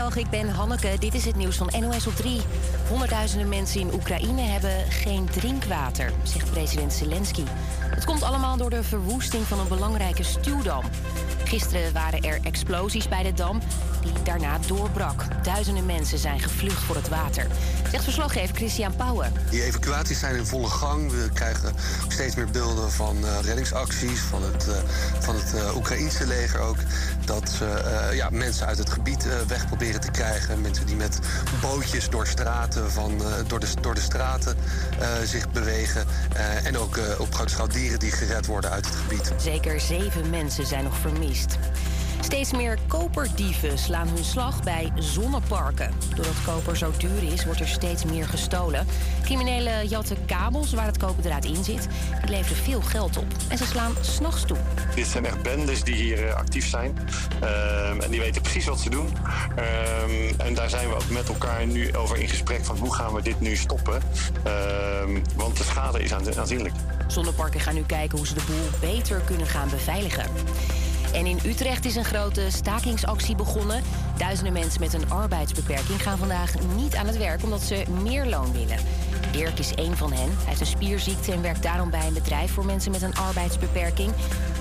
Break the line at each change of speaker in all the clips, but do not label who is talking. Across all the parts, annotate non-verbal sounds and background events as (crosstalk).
Goedemiddag, ik ben Hanneke. Dit is het nieuws van NOS op 3. Honderdduizenden mensen in Oekraïne hebben geen drinkwater, zegt president Zelensky. Het komt allemaal door de verwoesting van een belangrijke stuwdam. Gisteren waren er explosies bij de dam die daarna doorbrak. Duizenden mensen zijn gevlucht voor het water. Zegt verslaggever Christian Pauwen.
Die evacuaties zijn in volle gang. We krijgen steeds meer beelden van uh, reddingsacties van het, uh, van het uh, Oekraïnse leger ook. Dat ze ja, mensen uit het gebied weg proberen te krijgen. Mensen die met bootjes door, straten van, door, de, door de straten zich bewegen. en ook op grote schaal die gered worden uit het gebied.
Zeker zeven mensen zijn nog vermist. Steeds meer koperdieven slaan hun slag bij zonneparken. Doordat koper zo duur is, wordt er steeds meer gestolen. Criminelen jatten kabels waar het koperdraad in zit. Die leveren veel geld op. En ze slaan s'nachts toe.
Dit zijn echt bendes die hier uh, actief zijn. Uh, en die weten precies wat ze doen. Uh, en daar zijn we ook met elkaar nu over in gesprek van hoe gaan we dit nu stoppen. want de schade is aanzienlijk.
Zonneparken gaan nu kijken hoe ze de boel beter kunnen gaan beveiligen. En in Utrecht is een grote stakingsactie begonnen. Duizenden mensen met een arbeidsbeperking gaan vandaag niet aan het werk omdat ze meer loon willen. Dirk is één van hen. Hij heeft een spierziekte en werkt daarom bij een bedrijf voor mensen met een arbeidsbeperking.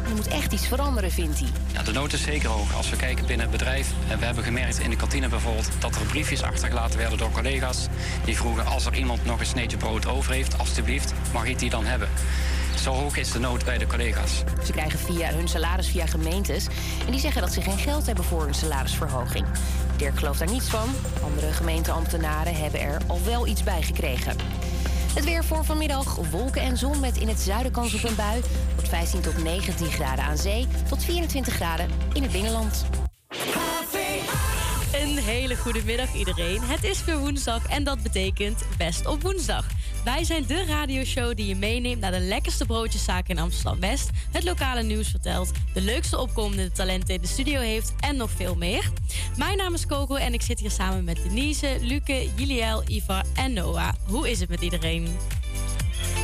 Er moet echt iets veranderen, vindt hij.
Ja, de nood is zeker hoog. Als we kijken binnen het bedrijf, we hebben gemerkt in de kantine bijvoorbeeld dat er briefjes achtergelaten werden door collega's die vroegen als er iemand nog een sneetje brood over heeft, alstublieft, mag ik die dan hebben? Zo hoog is de nood bij de collega's.
Ze krijgen via hun salaris via gemeentes. En die zeggen dat ze geen geld hebben voor een salarisverhoging. Dirk gelooft daar niets van. Andere gemeenteambtenaren hebben er al wel iets bij gekregen. Het weer voor vanmiddag. Wolken en zon met in het zuiden kans op een bui. Wordt 15 tot 19 graden aan zee. Tot 24 graden in het binnenland.
Een hele goede middag iedereen. Het is weer woensdag en dat betekent best op woensdag. Wij zijn de radioshow die je meeneemt naar de lekkerste broodjeszaak in Amsterdam-West, het lokale nieuws vertelt, de leukste opkomende talenten in de studio heeft en nog veel meer. Mijn naam is Coco en ik zit hier samen met Denise, Luke, Juliel, Ivar en Noah. Hoe is het met iedereen?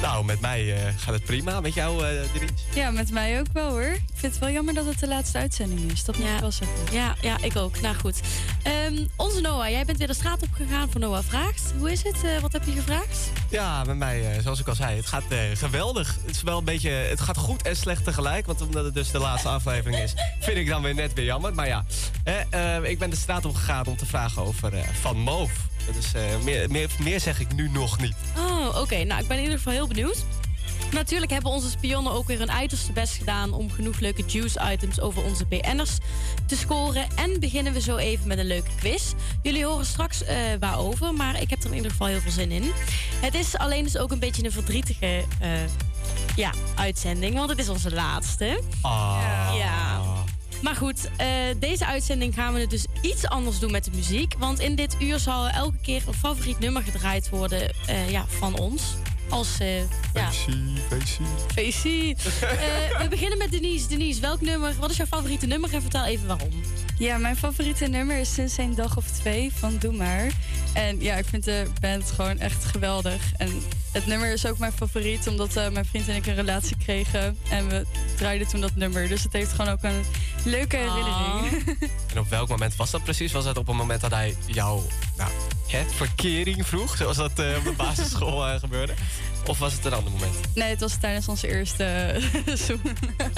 Nou, met mij uh, gaat het prima. Met jou, uh, Denise?
Ja, met mij ook wel hoor. Ik vind het wel jammer dat het de laatste uitzending is. Dat moet
ja.
wel zeggen.
Ja, ja, ik ook. Nou goed. Um, onze Noah, jij bent weer de straat opgegaan voor Noah Vraagt. Hoe is het? Uh, wat heb je gevraagd?
Ja, met mij, zoals ik al zei, het gaat geweldig. Het is wel een beetje, het gaat goed en slecht tegelijk. Want omdat het dus de laatste aflevering is, vind ik dan weer net weer jammer. Maar ja, ik ben de straat opgegaan om te vragen over Van Moof. Dus meer, meer, meer zeg ik nu nog niet.
Oh, oké. Okay. Nou, ik ben in ieder geval heel benieuwd. Natuurlijk hebben onze spionnen ook weer hun uiterste best gedaan om genoeg leuke juice-items over onze BN'ers te scoren. En beginnen we zo even met een leuke quiz. Jullie horen straks uh, waarover, maar ik heb er in ieder geval heel veel zin in. Het is alleen dus ook een beetje een verdrietige uh, ja, uitzending, want het is onze laatste.
Ah.
Ja. Maar goed, uh, deze uitzending gaan we het dus iets anders doen met de muziek. Want in dit uur zal elke keer een favoriet nummer gedraaid worden uh, ja, van ons. Als, uh, ja.
Feestie, (laughs)
we beginnen met Denise. Denise, welk nummer, wat is jouw favoriete nummer en vertel even waarom.
Ja, mijn favoriete nummer is Sinds een dag of twee van Doe Maar. En ja, ik vind de band gewoon echt geweldig. En het nummer is ook mijn favoriet, omdat uh, mijn vriend en ik een relatie kregen. En we draaiden toen dat nummer. Dus het heeft gewoon ook een leuke herinnering.
Oh. en op welk moment was dat precies? Was het op het moment dat hij jou nou, hè, verkering vroeg? Zoals dat uh, op de basisschool uh, gebeurde? Of was het een ander moment?
Nee, het was tijdens onze eerste (laughs) seizoen.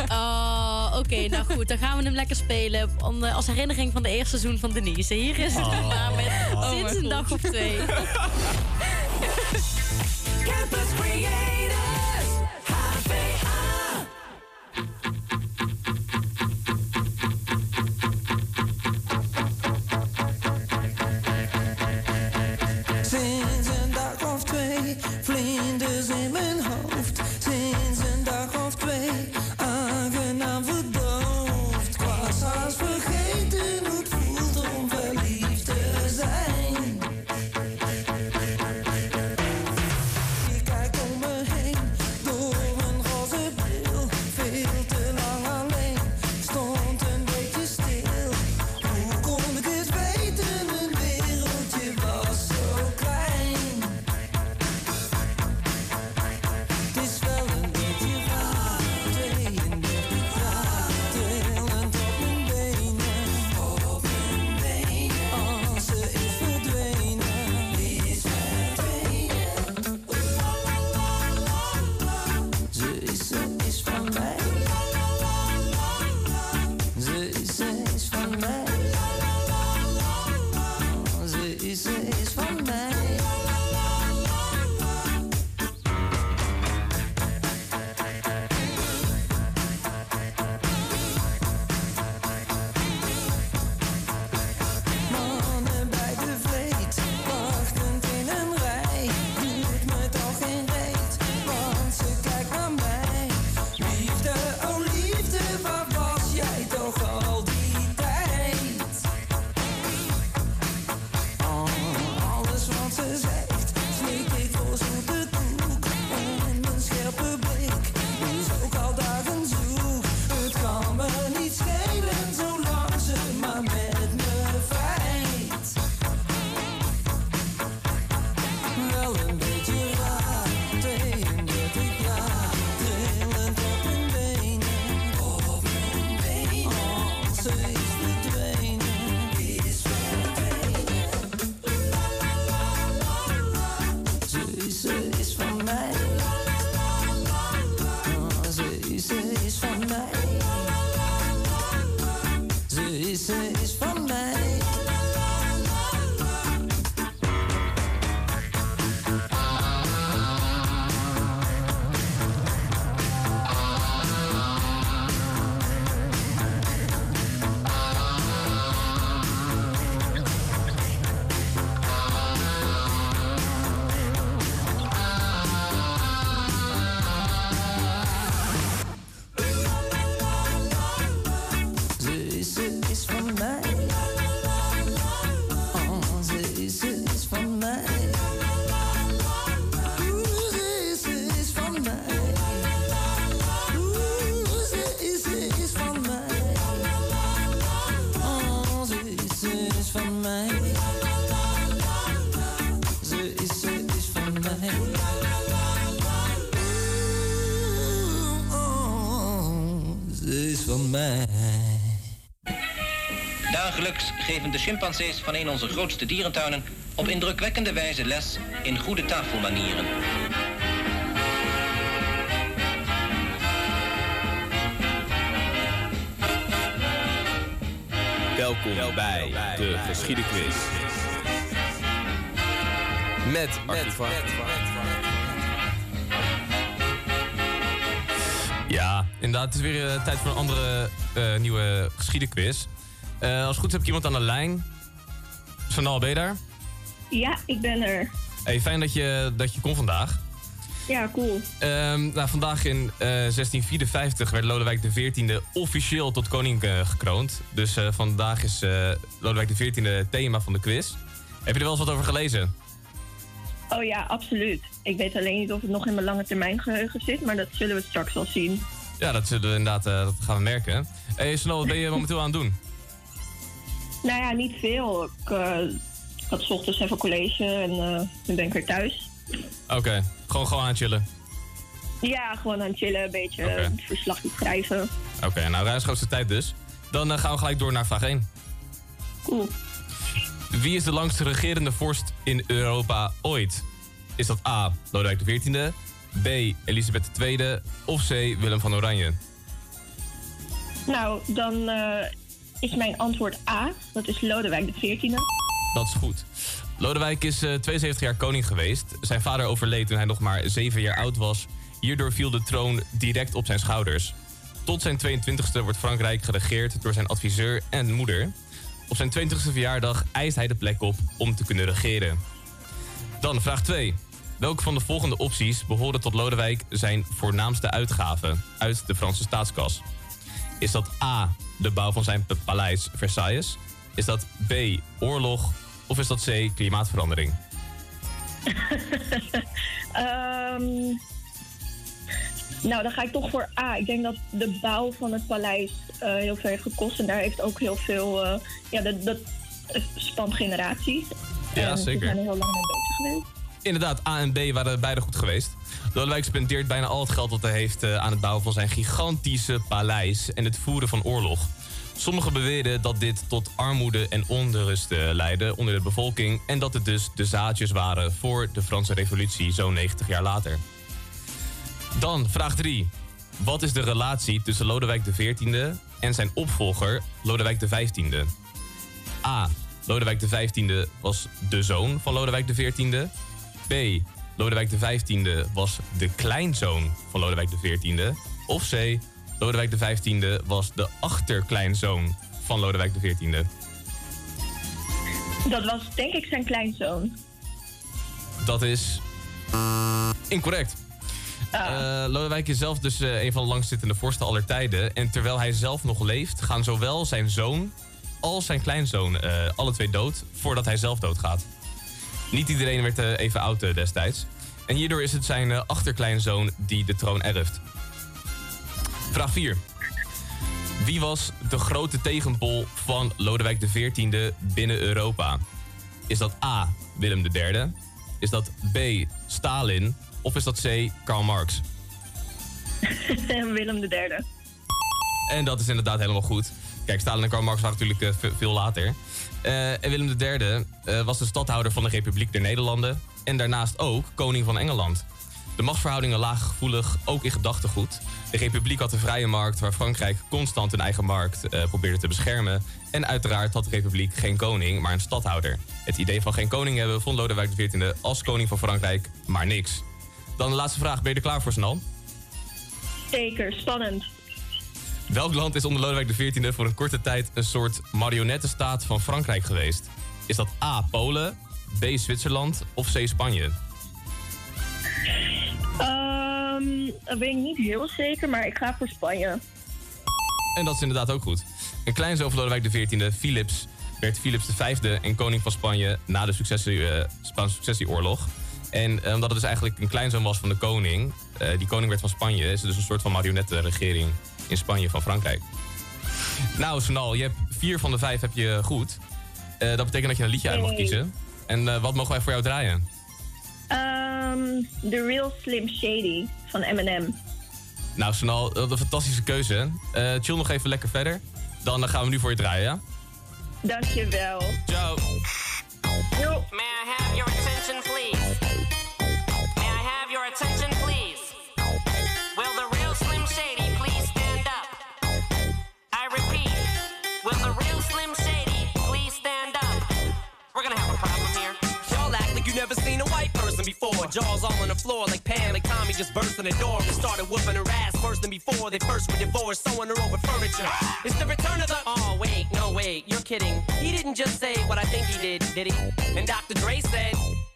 oh, oké. Okay, nou goed. Dan gaan we hem lekker spelen. Om, als herinnering van de eerste seizoen van Denise. Hier is het oh. (laughs) met oh sinds een dag of twee. (laughs) Campus Creators,
van mij.
Dagelijks geven de chimpansees van een onze grootste dierentuinen op indrukwekkende wijze les in goede tafelmanieren.
Welkom bij de Geschiedenquiz. Met Arthur van.
Ja, inderdaad. Het is weer eh, tijd voor een andere eh, nieuwe geschiedenquiz. Eh, als het goed is heb ik iemand aan de lijn. Sanal, ben je daar?
Ja, ik ben er.
Hey, fijn dat je, dat je kon vandaag.
Ja, cool.
Ehm, nou, vandaag in eh, 1654 werd Lodewijk XIV officieel tot koning gekroond. Dus vandaag is Lodewijk XIV het thema van de quiz. Heb je er wel eens wat over gelezen?
Oh ja, absoluut. Ik weet alleen niet of het nog in mijn lange termijn geheugen zit, maar dat zullen we straks wel zien.
Ja, dat, zullen we inderdaad, eh, dat gaan we merken. Hey, Sanal, wat ben je momenteel aan het doen? (laughs)
Nou ja, niet veel. Ik eh, had 's ochtends even college en nu ben ik weer thuis.
Oké, gewoon, gewoon aan het chillen.
Ja, gewoon aan het chillen, een beetje verslagje schrijven.
Oké, nou ruimschoots tijd dus. Dan gaan we gelijk door naar vraag 1.
Cool.
Wie is de langste regerende vorst in Europa ooit? Is dat A. Lodewijk XIV, B. Elisabeth II of C. Willem van Oranje?
Nou, dan eh, is mijn antwoord A. Dat is Lodewijk XIV.
Dat is goed. Lodewijk is eh, 72 jaar koning geweest. Zijn vader overleed toen hij nog maar 7 jaar oud was. Hierdoor viel de troon direct op zijn schouders. Tot zijn 22e wordt Frankrijk geregeerd door zijn adviseur en moeder. Op zijn 20e verjaardag eist hij de plek op om te kunnen regeren. Dan vraag 2. Welke van de volgende opties behoren tot Lodewijk zijn voornaamste uitgaven uit de Franse staatskas? Is dat A. de bouw van zijn paleis Versailles? Is dat B. oorlog? Of is dat C. klimaatverandering? (laughs)
Ehm, nou, dan ga ik toch voor A. Ik denk dat de bouw van het paleis eh, heel veel heeft gekost. En daar heeft ook heel veel... eh, ja, dat, dat spant generaties.
Ja,
en
zeker.
Ze zijn er heel lang mee bezig geweest.
Inderdaad, A en B waren beide goed geweest. Lodewijk spendeert bijna al het geld dat hij heeft eh, aan het bouwen van zijn gigantische paleis en het voeren van oorlog. Sommigen beweren dat dit tot armoede en onrust leidde onder de bevolking en dat het dus de zaadjes waren voor de Franse revolutie zo'n 90 jaar later. Dan vraag 3. Wat is de relatie tussen Lodewijk XIV en zijn opvolger Lodewijk XV? A. Lodewijk XV was de zoon van Lodewijk XIV. B. Lodewijk XV was de kleinzoon van Lodewijk XIV. Of C. Lodewijk XV was de achterkleinzoon van Lodewijk XIV.
Dat was denk ik zijn kleinzoon.
Dat is incorrect. Eh, Lodewijk is zelf dus eh, een van de langstzittende vorsten aller tijden. En terwijl hij zelf nog leeft, gaan zowel zijn zoon als zijn kleinzoon eh, alle twee dood voordat hij zelf doodgaat. Niet iedereen werd even oud destijds. En hierdoor is het zijn achterkleinzoon die de troon erft. Vraag 4. Wie was de grote tegenpol van Lodewijk XIV binnen Europa? Is dat A. Willem III? Is dat B. Stalin? Of is dat C. Karl Marx? (laughs)
Willem de derde.
En dat is inderdaad helemaal goed. Kijk, Stalin en Karl Marx waren natuurlijk eh, ve- veel later. Eh, en Willem III eh, was de stadhouder van de Republiek der Nederlanden. En daarnaast ook koning van Engeland. De machtsverhoudingen lagen gevoelig, ook in gedachtegoed. De Republiek had een vrije markt waar Frankrijk constant een eigen markt probeerde te beschermen. En uiteraard had de Republiek geen koning, maar een stadhouder. Het idee van geen koning hebben vond Lodewijk XIV als koning van Frankrijk maar niks. Dan de laatste vraag, ben je er klaar voor, Snal?
Zeker, spannend.
Welk land is onder Lodewijk XIV voor een korte tijd een soort marionettenstaat van Frankrijk geweest? Is dat A. Polen, B. Zwitserland of C. Spanje?
Ehm, dat weet ik niet heel zeker, maar ik ga voor Spanje.
En dat is inderdaad ook goed. Een kleinzoon van Lodewijk XIV, Philips, werd Philips V en koning van Spanje na de successie, eh, Spaanse successieoorlog. En eh, omdat het dus eigenlijk een kleinzoon was van de koning, eh, die koning werd van Spanje, is het dus een soort van marionettenregering in Spanje van Frankrijk. Nou, Sonal, je hebt vier van de vijf heb je goed. Eh, dat betekent dat je een liedje uit mag kiezen. En eh, wat mogen wij voor jou draaien?
Ehm The Real Slim Shady van Eminem.
Nou, Sonal, wat een fantastische keuze. Eh, chill nog even lekker verder. Dan gaan we nu voor je draaien, ja?
Dankjewel.
Ciao.
Jo.
May I have your attention,
before. Jaws all on the floor like Pam, like Tommy just burst in the door and started whooping her ass worse than before. They first were divorced, sewing her over furniture. It's the return of the. Oh, wait, no, wait, you're kidding. He didn't just say what I think he did, did he? And Dr. Dre said.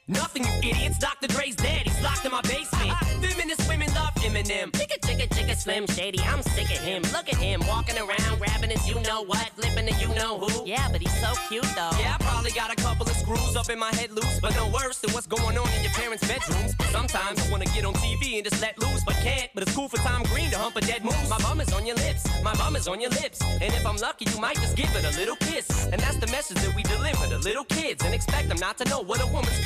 Nothing, you idiots. Dr. Dre's dead. He's locked in my basement. Feminist women love Eminem. Chicka, chicka, chicka, Slim Shady. I'm sick of him. Look at him walking around, grabbing his you know what, flipping the you know who.
Yeah, but he's so cute though.
Yeah, I probably got a couple of screws up in my head loose, but no worse than what's going on in your parents' bedrooms. Sometimes I wanna get on TV and just let loose, but can't. But it's cool for Tom Green to hump a dead moose. My bum is on your lips, my bum is on your lips, and if I'm lucky, you might just give it a little kiss. And that's the message that we deliver to little kids, and expect them not to know what a woman's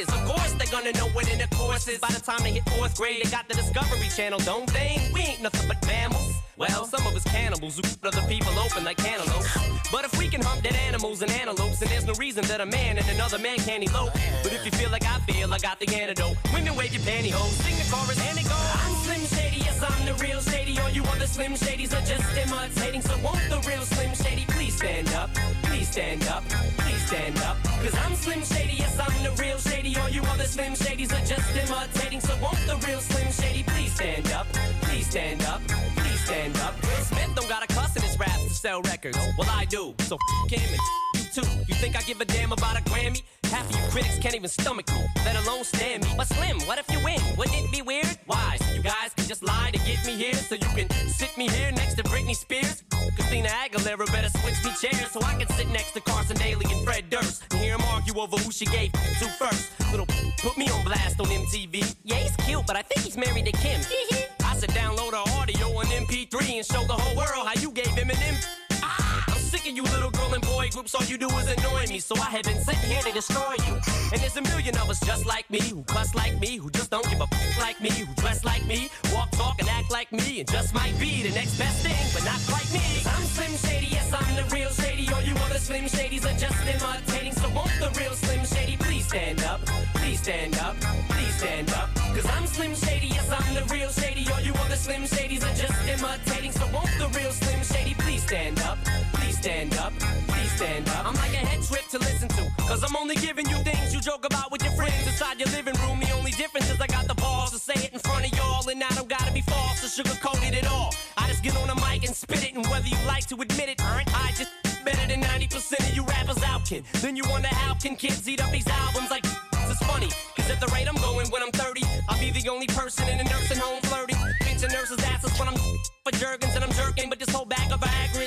is. Of course, they're gonna know what in the course is. By the time they hit fourth grade, they got the Discovery Channel, don't they? We ain't nothing but mammals. Well, some of us cannibals who cut other people open like cantaloupes. But if we can hump dead animals and antelopes, then there's no reason that a man and another man can't elope. But if you feel like I feel, I got the antidote. Women wave your pantyhose, sing the chorus, and it goes. I'm Slim Shady, yes, I'm the real Shady. All you other Slim Shadys are just imitating. So won't the real Slim Shady stand up? Please stand up, please stand up. Cause I'm Slim Shady, yes, I'm the real Shady. All you other Slim Shadys are just imitating. So won't the real Slim Shady please stand up? Please stand up, please stand up. Smith don't got a cuss in his raps to sell records. Well, I do. So f him and you too. You think I give a damn about a Grammy? Half of you critics can't even stomach me, let alone stand me. But Slim, what if you win? Wouldn't it be weird? Why? So you guys can just lie to get me here, so you can sit me here next to Britney Spears. Christina Aguilera better switch me chairs so I can sit next to Carson Daly and Fred Durst and hear them argue over who she gave to first. Little put me on blast on MTV. Yeah, he's cute, but I think he's married to Kim. I said download her audio on MP3 and show the whole world how you gave him an M. Sick of you little girl and boy groups. All you do is annoy me, so I have been sitting here to destroy you. And there's a million of us just like me, who cuss like me, who just don't give a f- like me, who dress like me, walk, talk, and act like me, and just might be the next best thing, but not quite me. I'm Slim Shady, yes, I'm the real Shady. All you other Slim Shadys are just imitating. So won't the real Slim Shady please stand up? Please stand up, please stand up. Cause I'm Slim Shady, yes, I'm the real Shady. All you other Slim Shadys are just imitating. So won't the real Slim Shady please stand up? Stand up, please stand up. I'm like a head trip to listen to. Cause I'm only giving you things you joke about with your friends inside your living room. The only difference is I got the balls to say it in front of y'all. And I don't gotta be false or sugarcoat it at all. I just get on the mic and spit it. And whether you like to admit it, I just better than 90% of you rappers out, kid. Then you wonder how can kids eat up these albums like it's funny. Cause at the rate I'm going when I'm 30, I'll be the only person in a nursing home flirting. Pinching nurses' asses when I'm (laughs) for Jergens and I'm jerking. But this whole bag of Viagra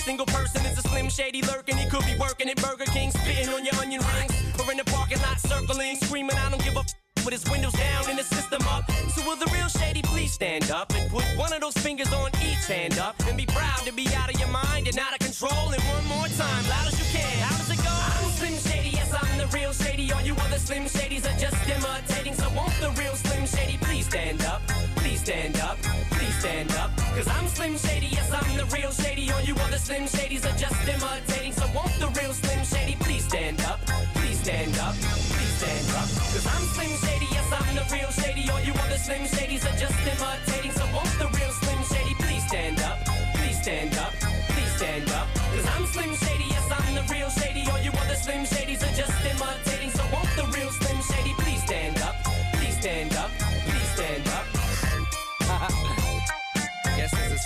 single person is a slim shady lurking. He could be working at Burger King, spitting on your onion rings. Or in the parking lot circling, screaming, I don't give a f- with his windows down and the system up. So will the real shady please stand up and put one of those fingers on each hand up and be proud to be out of your mind and out of control. And one more time, loud as you can. How does it go? I'm Slim Shady, yes, I'm the real shady. All you other Slim Shadys are just imitating. So won't the real Slim Shady please stand up? Please stand up, stand up. Cause I'm Slim Shady, yes, I'm the real shady. All you other Slim Shadys are just imitating. So won't the real Slim Shady please stand up? Please stand up, please stand up. Cause I'm Slim Shady, yes, I'm the real shady. All you other Slim Shadys are just imitating. So won't the real Slim Shady please stand up? Please stand up, please stand up. Cause I'm Slim Shady, yes, I'm the real shady. All you other Slim Shadys are just imitating.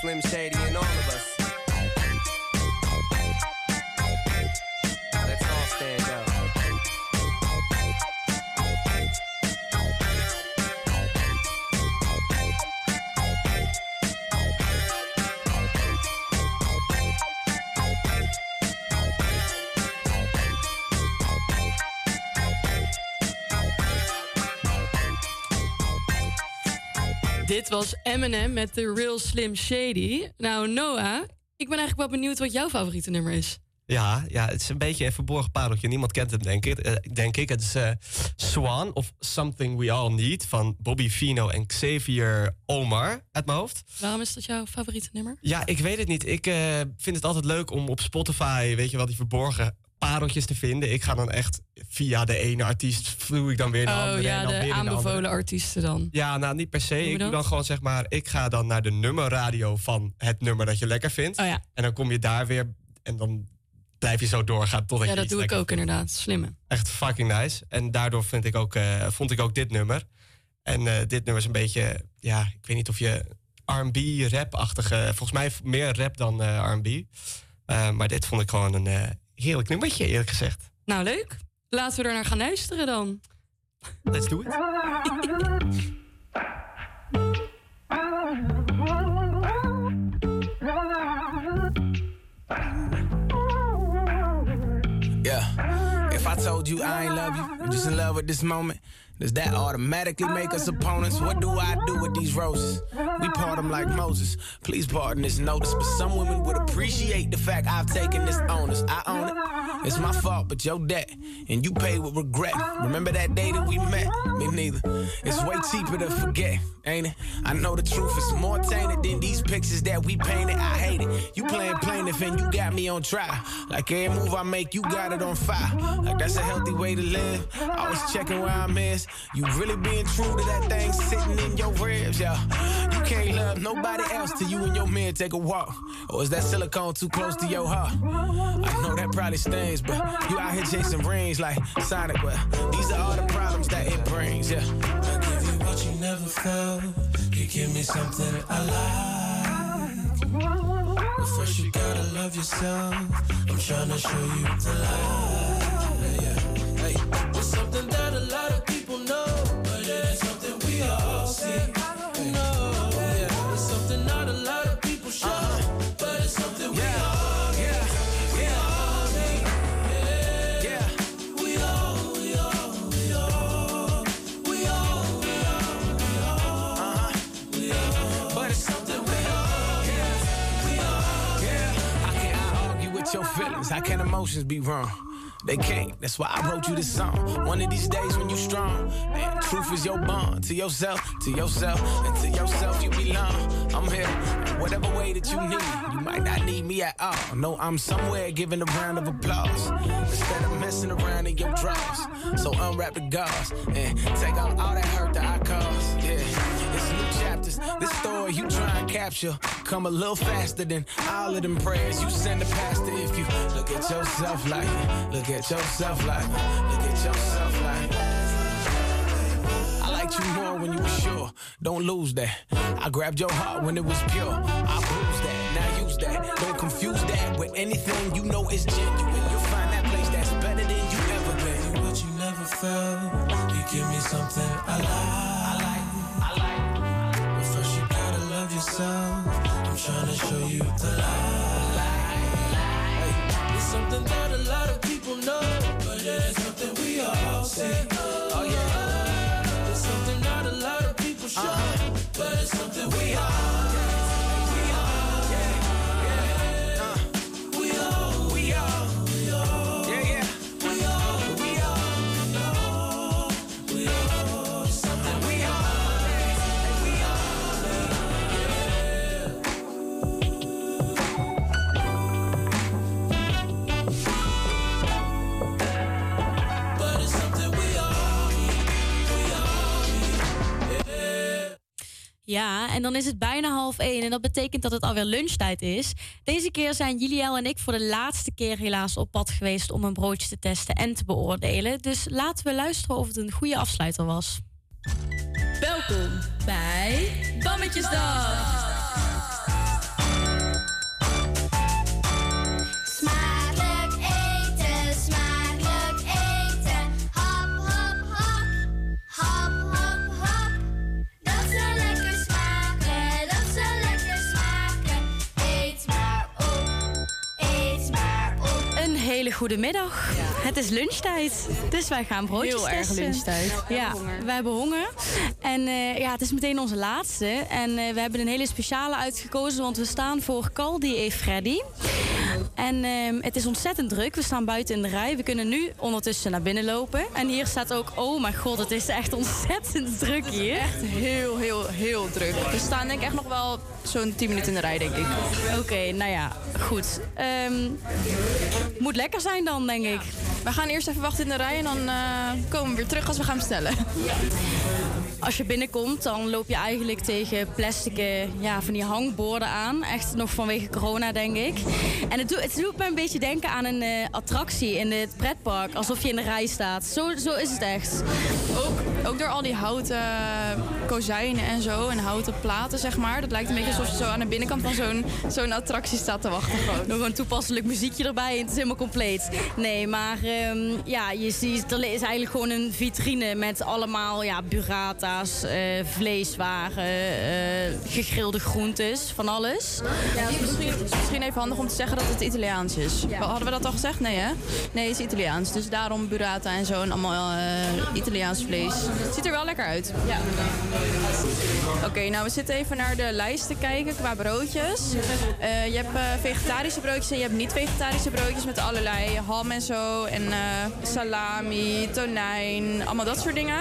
Slim Shady and all of us.
Dit was Eminem met The Real Slim Shady. Nou, Noah, ik ben eigenlijk wel benieuwd wat jouw favoriete nummer is.
Ja, ja, het is een beetje een verborgen pareltje. Niemand kent hem, denk ik. Eh, denk ik. Het is eh, Swan of Something We All Need van Bobby Fino en Xavier Omar uit mijn hoofd.
Waarom is dat jouw favoriete nummer?
Ja, ik weet het niet. Ik eh, vind het altijd leuk om op Spotify, weet je wel, die verborgen pareltjes te vinden. Ik ga dan echt via de ene artiest vloei ik dan weer naar de
Oh
andere. en
ja,
dan
de
weer naar andere.
aanbevolen artiesten dan.
Ja, nou niet per se. Ik doe
dat?
dan gewoon zeg maar, ik ga dan naar de nummerradio van het nummer dat je lekker vindt.
Oh ja.
En dan kom je daar weer en dan blijf je zo doorgaan totdat
Ja,
je
dat
iets
doe ik ook inderdaad. Slimme.
Echt fucking nice. En daardoor vind ik ook, eh, vond ik ook dit nummer. En eh, dit nummer is een beetje, ja, ik weet niet of je R&B, rap-achtige, volgens mij meer rap dan eh, R&B. Maar dit vond ik gewoon een heerlijk nummertje, eerlijk gezegd.
Nou, leuk. Laten we er naar gaan luisteren dan.
Let's do it.
Yeah. If I told you I ain't love you, I'm just in love with this moment, does that automatically make us opponents? What do I do with these roses? We part them like Moses. Please pardon this notice, but some women would appreciate the fact I've taken this onus. I own it. It's my fault, but your debt, and you pay with regret. Remember that day that we met? Me neither. It's way cheaper to forget, ain't it? I know the truth is more tainted than these pictures that we painted. I hate it. You playing plaintiff and you got me on trial. Like every move I make, you got it on fire. Like that's a healthy way to live. I was checking where I'm You really being true to that thing sitting in your ribs, yeah. You can't love nobody else till you and your man take a walk. Or is that silicone too close to your heart? I know that probably stings, but you out here chasing rings like Sonic. Well, these are all the problems that it brings, yeah.
I give you what you never felt. You give me something I like. But first you gotta love yourself. I'm trying to show you the light.
Feelings? How can emotions be wrong? They can't. That's why I wrote you this song. One of these days when you strong, man, truth is your bond to yourself, to yourself, and to yourself you belong. I'm here, whatever way that you need. You might not need me at all. No, I'm somewhere giving a round of applause instead of messing around in your drawers. So unwrap the gauze and take out all that hurt that I caused. Yeah, it's new chapters. This story you try and capture come a little faster than all of them prayers you send the pastor. If you look at yourself like, look at yourself like, look at yourself like. I liked you more when you were sure. Don't lose that. I grabbed your heart when it was pure. I bruised that. Now use that. Don't confuse that with anything you know is genuine. You'll find that place that's better than you ever been.
what you never felt. You give me something I like. Yourself. I'm trying to show you the light. It's something that a lot of people know, but it ain't something we all see. Oh yeah. It's something not a lot of people show, but it's something we all.
Ja, en dan is het bijna half één. En dat betekent dat het alweer lunchtijd is. Deze keer zijn Juliel en ik voor de laatste keer helaas op pad geweest om een broodje te testen en te beoordelen. Dus laten we luisteren of het een goede afsluiter was.
Welkom bij Bammetjesdag.
Een hele goede middag. Het is lunchtijd, dus wij gaan broodjes
Heel erg lunchtijd.
Ja, wij hebben honger. En eh, ja, het is meteen onze laatste. En eh, we hebben een hele speciale uitgekozen, want we staan voor Caldi e Freddy.
En ehm, het is ontzettend druk. We staan buiten in de rij. We kunnen nu ondertussen naar binnen lopen. En hier staat ook, oh mijn god, het is echt ontzettend druk hier.
Echt heel, heel, heel druk. We staan denk ik echt nog wel zo'n 10 minuten in de rij, denk ik.
Oké, nou ja, goed. Ehm, moet lekker zijn dan, denk ik.
We gaan eerst even wachten in de rij en dan eh, komen we weer terug als we gaan bestellen.
Als je binnenkomt, dan loop je eigenlijk tegen plastic eh, ja, van die hangborden aan. Echt nog vanwege corona, denk ik. En het doet, het doet me een beetje denken aan een eh, attractie in het pretpark. Alsof je in de rij staat. Zo, zo is het echt.
Ook, ook door al die houten kozijnen en zo en houten platen, zeg maar. Dat lijkt een beetje alsof je zo aan de binnenkant van zo'n zo'n attractie staat te wachten. Gewoon. (laughs)
Nog een toepasselijk muziekje erbij en het is helemaal compleet. Nee, maar ehm, ja, je ziet, er is eigenlijk gewoon een vitrine met allemaal ja, burrata's, eh, vleeswaren, eh, gegrilde groentes, van alles.
Ja, het is misschien, het is misschien even handig om te zeggen dat het Italiaans is. Hadden we dat al gezegd? Nee, hè? Nee, het is Italiaans. Dus daarom burrata en zo en allemaal eh, Italiaans vlees. Het ziet er wel lekker uit. Ja. Oké, nou we zitten even naar de lijst te kijken qua broodjes. Eh, je hebt eh, vegetarische broodjes en je hebt niet-vegetarische broodjes met allerlei ham en zo. En eh, salami, tonijn, allemaal dat soort dingen.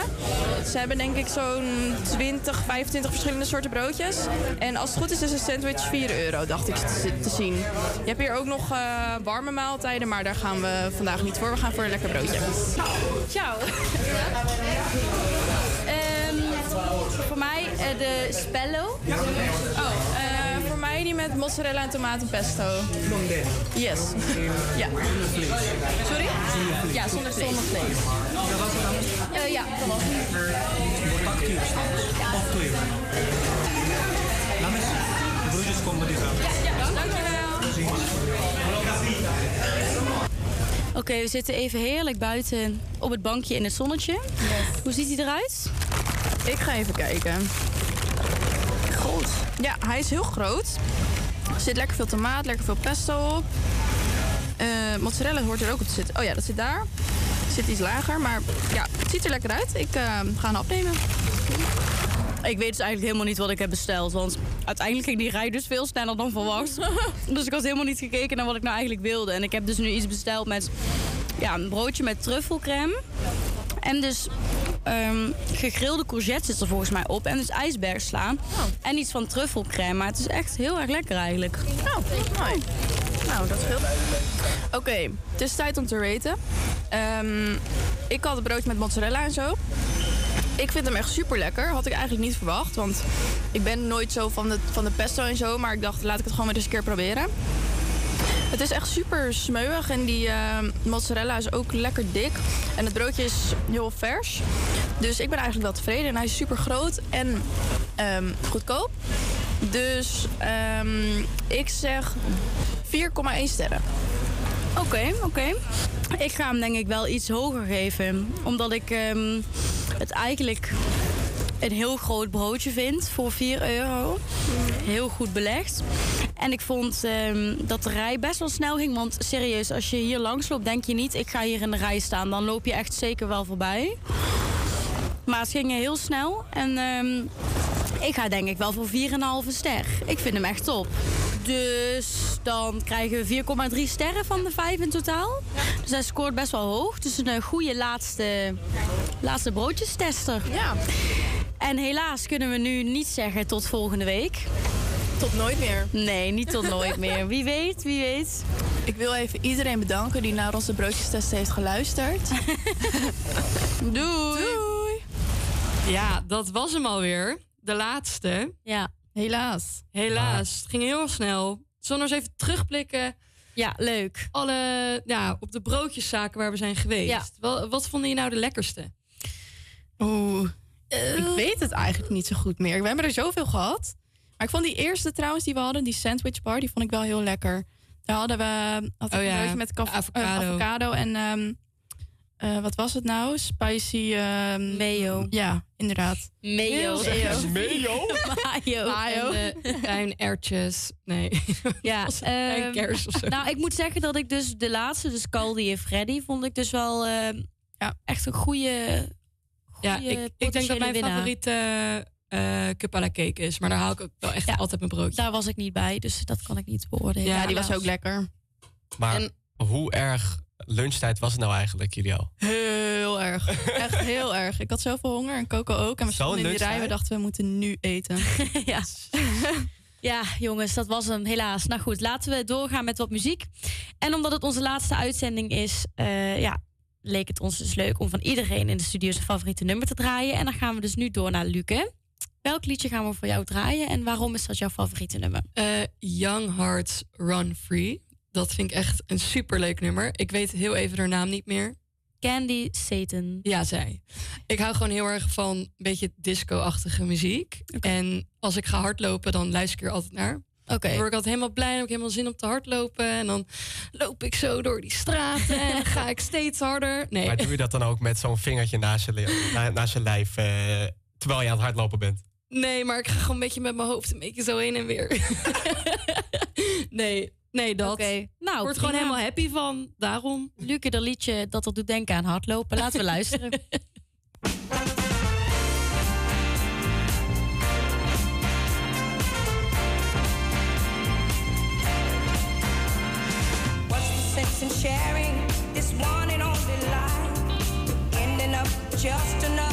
Ze hebben denk ik zo'n 20, 25 verschillende soorten broodjes. En als het goed is, is een sandwich 4 euro, dacht ik te, te zien. Je hebt hier ook nog warme maaltijden, maar daar gaan we vandaag niet voor. We gaan voor een lekker broodje.
Ciao. Ehm, (laughs) voor mij eh, de spello.
Oh, eh, voor mij die met mozzarella en tomatenpesto. Yes. (laughs) ja. Sorry? Ja, zonder vlees. Zonder vlees.
Eh, ja, dat was
Broodjes
Oké, we zitten even heerlijk buiten op het bankje in het zonnetje. Hoe ziet hij eruit?
Ik ga even kijken. Groot. Ja, hij is heel groot. Er zit lekker veel tomaat, lekker veel pesto op. Eh, mozzarella hoort er ook op te zitten. Oh ja, dat zit daar. Zit iets lager, maar ja, het ziet er lekker uit. Ik eh, ga een opnemen.
Ik weet dus eigenlijk helemaal niet wat ik heb besteld. Want uiteindelijk ging die rij dus veel sneller dan verwacht. (laughs) dus ik had helemaal niet gekeken naar wat ik nou eigenlijk wilde. En ik heb dus nu iets besteld met ja, een broodje met truffelcrème. En dus ehm, gegrilde courgette zit er volgens mij op. En dus ijsbergsla. En iets van truffelcrème. Maar het is echt heel erg lekker eigenlijk.
Oh, mooi. Nou, dat scheelt. Oké, het is tijd om te raten. Ehm, ik had een broodje met mozzarella en zo. Ik vind hem echt super lekker. Had ik eigenlijk niet verwacht. Want ik ben nooit zo van de, van de pesto en zo. Maar ik dacht, laat ik het gewoon weer eens een keer proberen. Het is echt super smeuig en die eh, mozzarella is ook lekker dik. En het broodje is heel vers. Dus ik ben eigenlijk wel tevreden. En hij is super groot en ehm, goedkoop. Dus ehm, ik zeg 4,1 sterren.
Oké, oké. Ik ga hem denk ik wel iets hoger geven. Omdat ik ehm, het eigenlijk een heel groot broodje vind voor 4 euro. Heel goed belegd. En ik vond ehm, dat de rij best wel snel ging. Want serieus, als je hier langs loopt, denk je niet... ik ga hier in de rij staan. Dan loop je echt zeker wel voorbij. Maar het ging heel snel. En ehm, ik ga denk ik wel voor 4,5 ster. Ik vind hem echt top. Dus dan krijgen we 4,3 sterren van de 5 in totaal. Dus hij scoort best wel hoog. Dus een goede laatste, laatste broodjestester.
Ja.
En helaas kunnen we nu niet zeggen tot volgende week.
Tot nooit meer.
Nee, niet tot nooit meer. (laughs) Wie weet, wie weet.
Ik wil even iedereen bedanken die naar onze broodjestest heeft geluisterd. (laughs)
Doei.
Doei.
Ja, dat was hem alweer. De laatste.
Ja.
Helaas.
Helaas. Het ging heel snel. Zullen we eens even terugblikken?
Ja, leuk.
Alle, ja, op de broodjeszaken waar we zijn geweest.
Ja.
Wat, wat vonden je nou de lekkerste?
Oeh, ik weet het eigenlijk niet zo goed meer. We hebben er zoveel gehad. Maar ik vond die eerste trouwens die we hadden, die sandwich bar, die vond ik wel heel lekker. Daar hadden we had
Oh
een
ja,
broodje met kaf- eh,
avocado.
avocado en ehm, eh, wat was het nou? Spicy ehm,
mayo.
Ja, inderdaad.
Mayo.
Mayo? (laughs)
Mayo.
Mayo.
En erwtjes. Nee. (laughs)
Ja, ehm,
kers of zo?
Nou, ik moet zeggen dat ik dus de laatste, dus Caldi en Freddy, vond ik dus wel ehm, ja, echt een goede.
Ja, ik, ik denk dat mijn
winnaar.
favoriete eh cup à la cake is. Maar daar haal ik ook wel echt altijd mijn broodje.
Daar was ik niet bij, dus dat kan ik niet beoordelen.
Ja,
die was ook lekker.
Maar hoe erg lunchtijd was het nou eigenlijk, Julio?
Heel erg. Echt heel (laughs) erg. Ik had zoveel honger en Coco ook. En we stonden in die rij. We dachten, we moeten nu eten. (laughs)
ja. ja, jongens, dat was hem helaas. Nou goed, laten we doorgaan met wat muziek. En omdat het onze laatste uitzending is, eh, ja, leek het ons dus leuk om van iedereen in de studio zijn favoriete nummer te draaien. En dan gaan we dus nu door naar Luke. Welk liedje gaan we voor jou draaien en waarom is dat jouw favoriete nummer?
Eh, Young Hearts Run Free. Dat vind ik echt een superleuk nummer. Ik weet heel even haar naam niet meer.
Candy Satan.
Ja, zij. Ik hou gewoon heel erg van een beetje disco-achtige muziek. En als ik ga hardlopen, dan luister ik er altijd naar.
Oké.
Dan word ik altijd helemaal blij. Dan heb ik helemaal zin om te hardlopen. En dan loop ik zo door die straten. en dan ga ik steeds harder. Nee.
Maar doe je dat dan ook met zo'n vingertje naast je, na- naast je lijf... eh, terwijl je aan het hardlopen bent?
Nee, maar ik ga gewoon een beetje met mijn hoofd een beetje zo heen en weer. (laughs) nee, nee, dat.
Oké, nou,
Word gewoon helemaal happy van. Daarom.
Luke, dat liedje dat er doet denken aan hardlopen. Laten we luisteren. (laughs)
What's the sense in sharing this one and only life? Ending up just another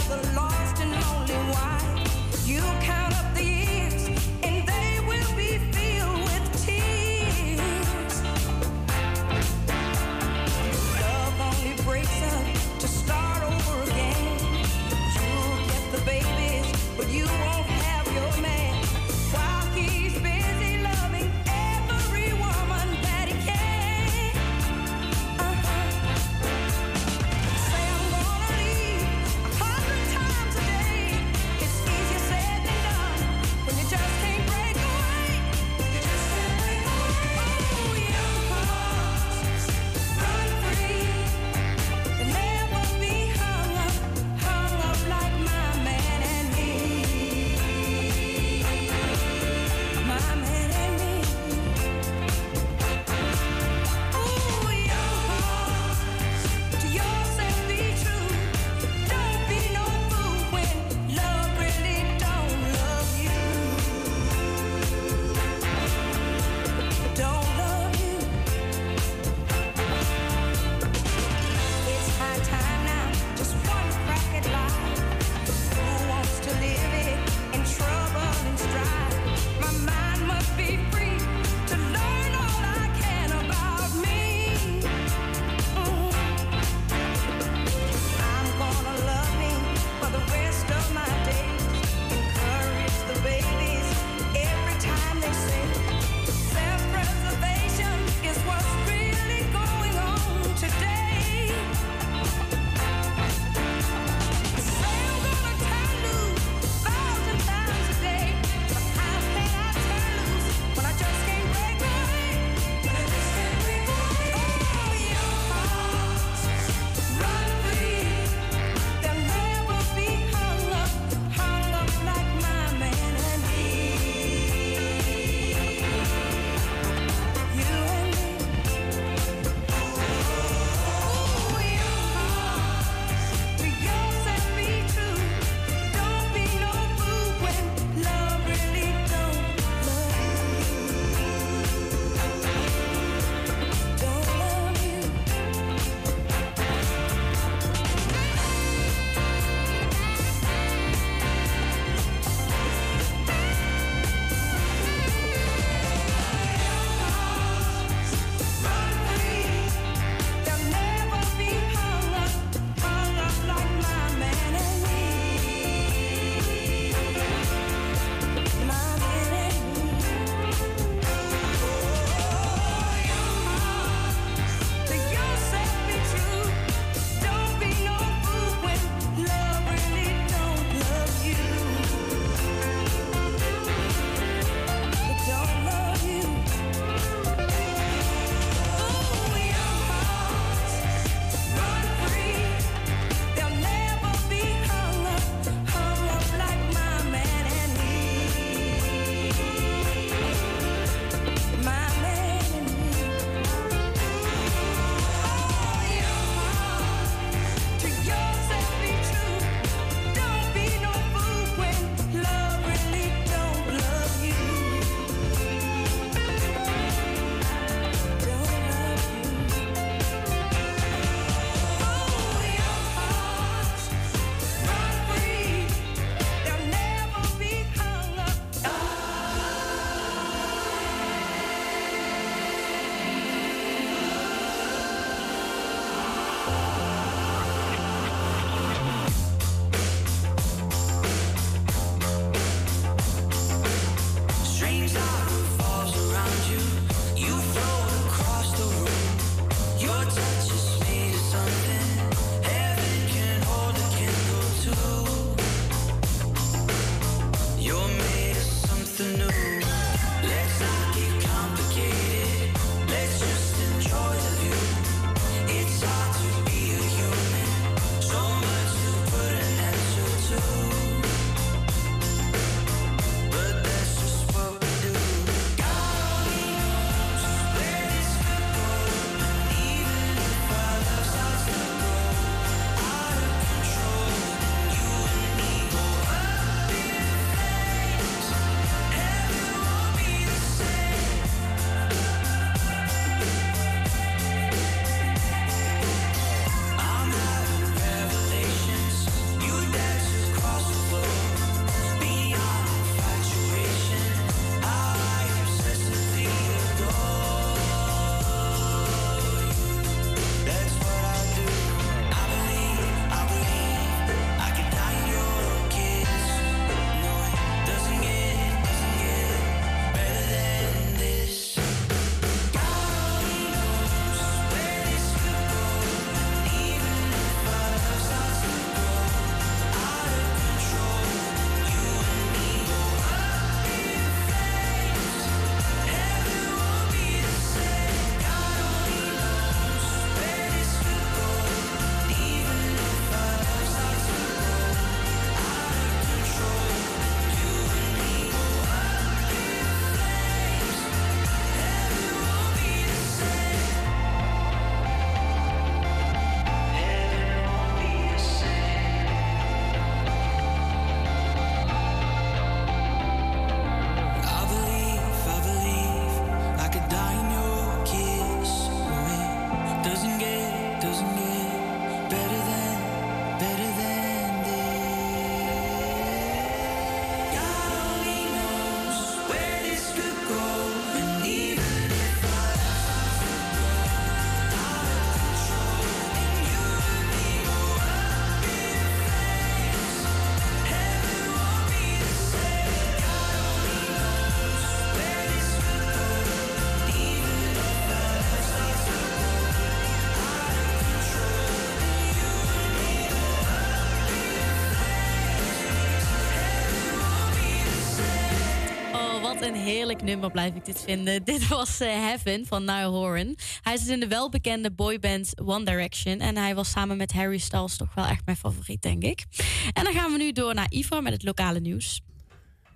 een heerlijk nummer blijf ik dit vinden. (laughs) Dit was eh, Heaven van Niall Horan. Hij zit in de welbekende boyband One Direction. En hij was samen met Harry Styles toch wel echt mijn favoriet, denk ik. En dan gaan we nu door naar Ivar met het lokale nieuws.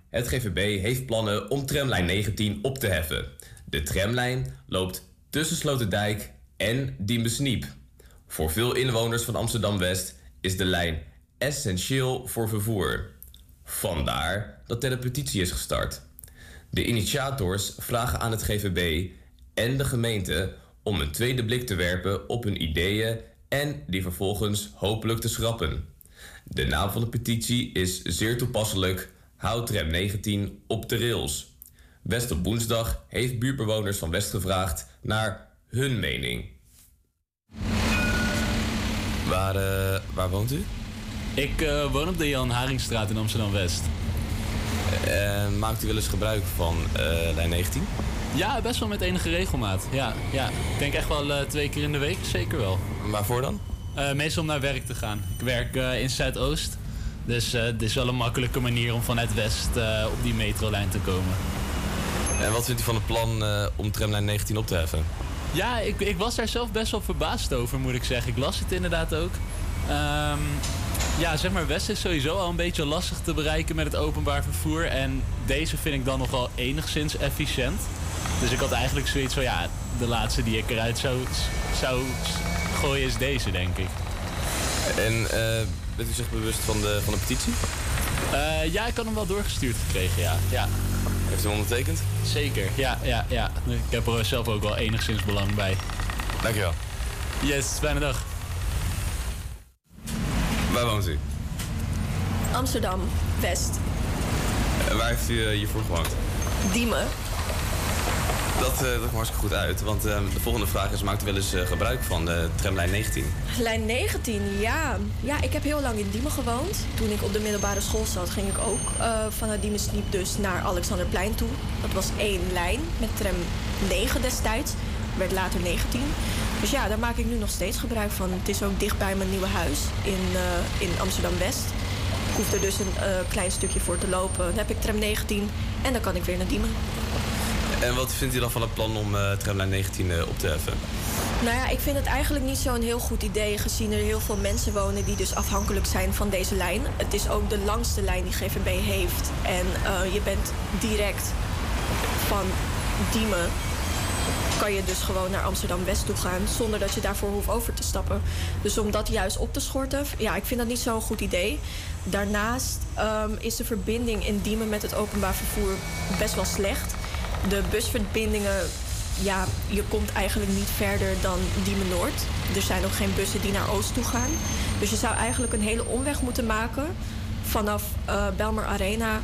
Het GVB heeft plannen om tramlijn 19 op te heffen. De tramlijn loopt tussen Sloterdijk en Diemesniep. Voor veel inwoners van Amsterdam-West is de lijn essentieel voor vervoer. Vandaar dat er een petitie is gestart. De initiators vragen aan het GVB en de gemeente om een tweede blik te werpen op hun ideeën en die vervolgens hopelijk te schrappen. De naam van de petitie is zeer toepasselijk. Houd tram 19 op de rails. West op woensdag heeft buurtbewoners van West gevraagd naar hun mening. Waar, eh, waar woont u?
Ik eh, woon op de Jan Haringstraat in Amsterdam-West.
Eh, maakt u wel eens gebruik van eh, lijn 19?
Ja, best wel met enige regelmaat. Ja, ja. Ik denk echt wel eh, twee keer in de week, zeker wel.
Waarvoor dan?
Meestal om naar werk te gaan. Ik werk in Zuidoost. Dus het is wel een makkelijke manier om vanuit West op die metrolijn te komen.
En wat vindt u van het plan om tramlijn 19 op te heffen?
Ja, ik, ik was daar zelf best wel verbaasd over, moet ik zeggen. Ik las het inderdaad ook. Ehm, ja, zeg maar, West is sowieso al een beetje lastig te bereiken met het openbaar vervoer. En deze vind ik dan nog wel enigszins efficiënt. Dus ik had eigenlijk zoiets van, ja, de laatste die ik eruit zou, zou gooien is deze, denk ik.
En eh, bent u zich bewust van de, van de petitie?
Eh, ja, ik had hem wel doorgestuurd gekregen, ja. ja.
Heeft u hem ondertekend?
Zeker, ja, ja, ja. Ik heb er zelf ook wel enigszins belang bij.
Dankjewel.
Yes, fijne dag.
Waar woont u?
Amsterdam, West,
Eh, waar heeft u eh, hiervoor gewoond?
Diemen.
Dat, eh, dat hartstikke goed uit. Want eh, de volgende vraag is, maakt u wel eens gebruik van de tramlijn 19?
Lijn 19, ja. Ja, ik heb heel lang in Diemen gewoond. Toen ik op de middelbare school zat, ging ik ook vanuit Diemen Sniep dus naar Alexanderplein toe. Dat was één lijn met tram 9 destijds. Werd later 19. Dus ja, daar maak ik nu nog steeds gebruik van. Het is ook dicht bij mijn nieuwe huis in, eh, in Amsterdam-West. Ik hoef er dus een eh, klein stukje voor te lopen. Dan heb ik tram 19 en dan kan ik weer naar Diemen.
En wat vindt u dan van het plan om eh tramlijn 19 eh, op te heffen?
Nou ja, ik vind het eigenlijk niet zo'n heel goed idee... gezien er heel veel mensen wonen die dus afhankelijk zijn van deze lijn. Het is ook de langste lijn die GVB heeft. En eh, je bent direct van Diemen... kan je dus gewoon naar Amsterdam-West toe gaan... zonder dat je daarvoor hoeft over te stappen. Dus om dat juist op te schorten... ja, ik vind dat niet zo'n goed idee. Daarnaast ehm, is de verbinding in Diemen met het openbaar vervoer best wel slecht. De busverbindingen ja, je komt eigenlijk niet verder dan Diemen Noord. Er zijn ook geen bussen die naar Oost toe gaan. Dus je zou eigenlijk een hele omweg moeten maken vanaf eh Belmer Arena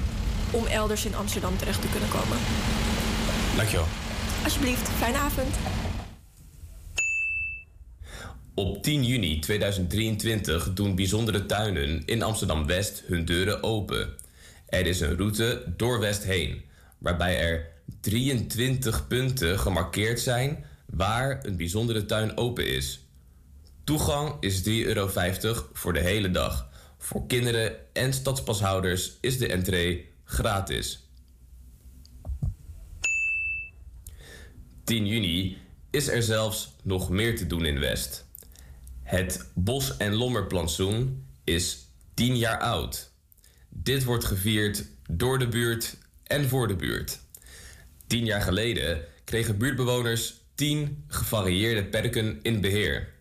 om elders in Amsterdam terecht te kunnen komen.
Dankjewel.
Alsjeblieft, fijne avond.
Op 10 juni 2023 doen bijzondere tuinen in Amsterdam-West hun deuren open. Er is een route door West heen, waarbij er 23 punten gemarkeerd zijn waar een bijzondere tuin open is. Toegang is 3,50 euro voor de hele dag. Voor kinderen en stadspashouders is de entree gratis. 10 juni is er zelfs nog meer te doen in West. Het Bos- en Lommerplantsoen is 10 jaar oud. Dit wordt gevierd door de buurt en voor de buurt. Tien jaar geleden kregen buurtbewoners 10 gevarieerde perken in beheer.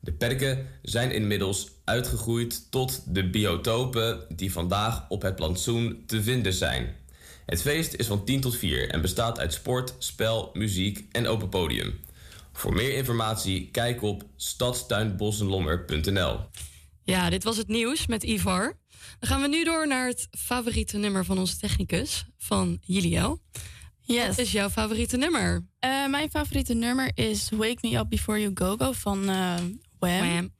De perken zijn inmiddels uitgegroeid tot de biotopen die vandaag op het plantsoen te vinden zijn. Het feest is van 10 tot 4 en bestaat uit sport, spel, muziek en open podium. Voor meer informatie kijk op stadstuinbossenlommer.nl.
Ja, dit was het nieuws met Ivar. Dan gaan we nu door naar het favoriete nummer van onze technicus, van Jiliel.
Yes.
Wat is jouw favoriete nummer?
Eh, mijn favoriete nummer is Wake Me Up Before You Go Go van eh Wham.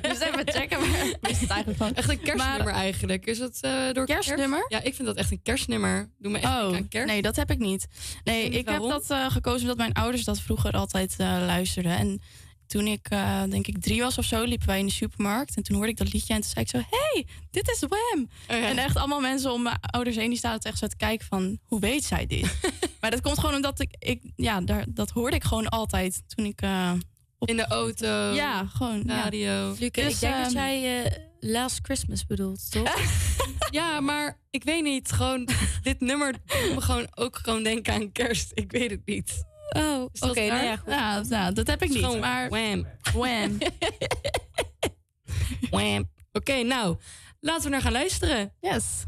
Dus (laughs) even checken, het eigenlijk.
Echt een kerstnummer eigenlijk. Is het eh, door
Kerstnummer?
kerst? Ja, ik vind dat echt een kerstnummer. Doe me echt
Oh,
aan kerst.
nee, dat heb ik niet. Nee, ik heb dat eh, gekozen omdat mijn ouders dat vroeger altijd eh, luisterden. En toen ik, denk ik, drie was of zo, liepen wij in de supermarkt. En toen hoorde ik dat liedje en toen zei ik zo... hey, dit is Wham!
Oh
En echt allemaal mensen om mijn ouders heen... die zaten echt zo te kijken van, hoe weet zij dit? (laughs) maar dat komt gewoon omdat ik... ik ja, daar, dat hoorde ik gewoon altijd toen ik... op...
In de auto.
Ja, gewoon. ja.
Radio.
Dus,
ik denk dat
ehm,
jij eh, Last Christmas bedoelt, toch? (laughs)
Ja, maar ik weet niet. Gewoon, dit nummer doet me gewoon ook gewoon denken aan kerst. Ik weet het niet.
Oh,
Oké, nou
raar?
ja, goed. Ja, nou, dat heb ik niet.
gewoon
Maar
Wham.
Wham. (laughs) (laughs)
Wham. Oké, nou, laten we naar gaan luisteren.
Yes.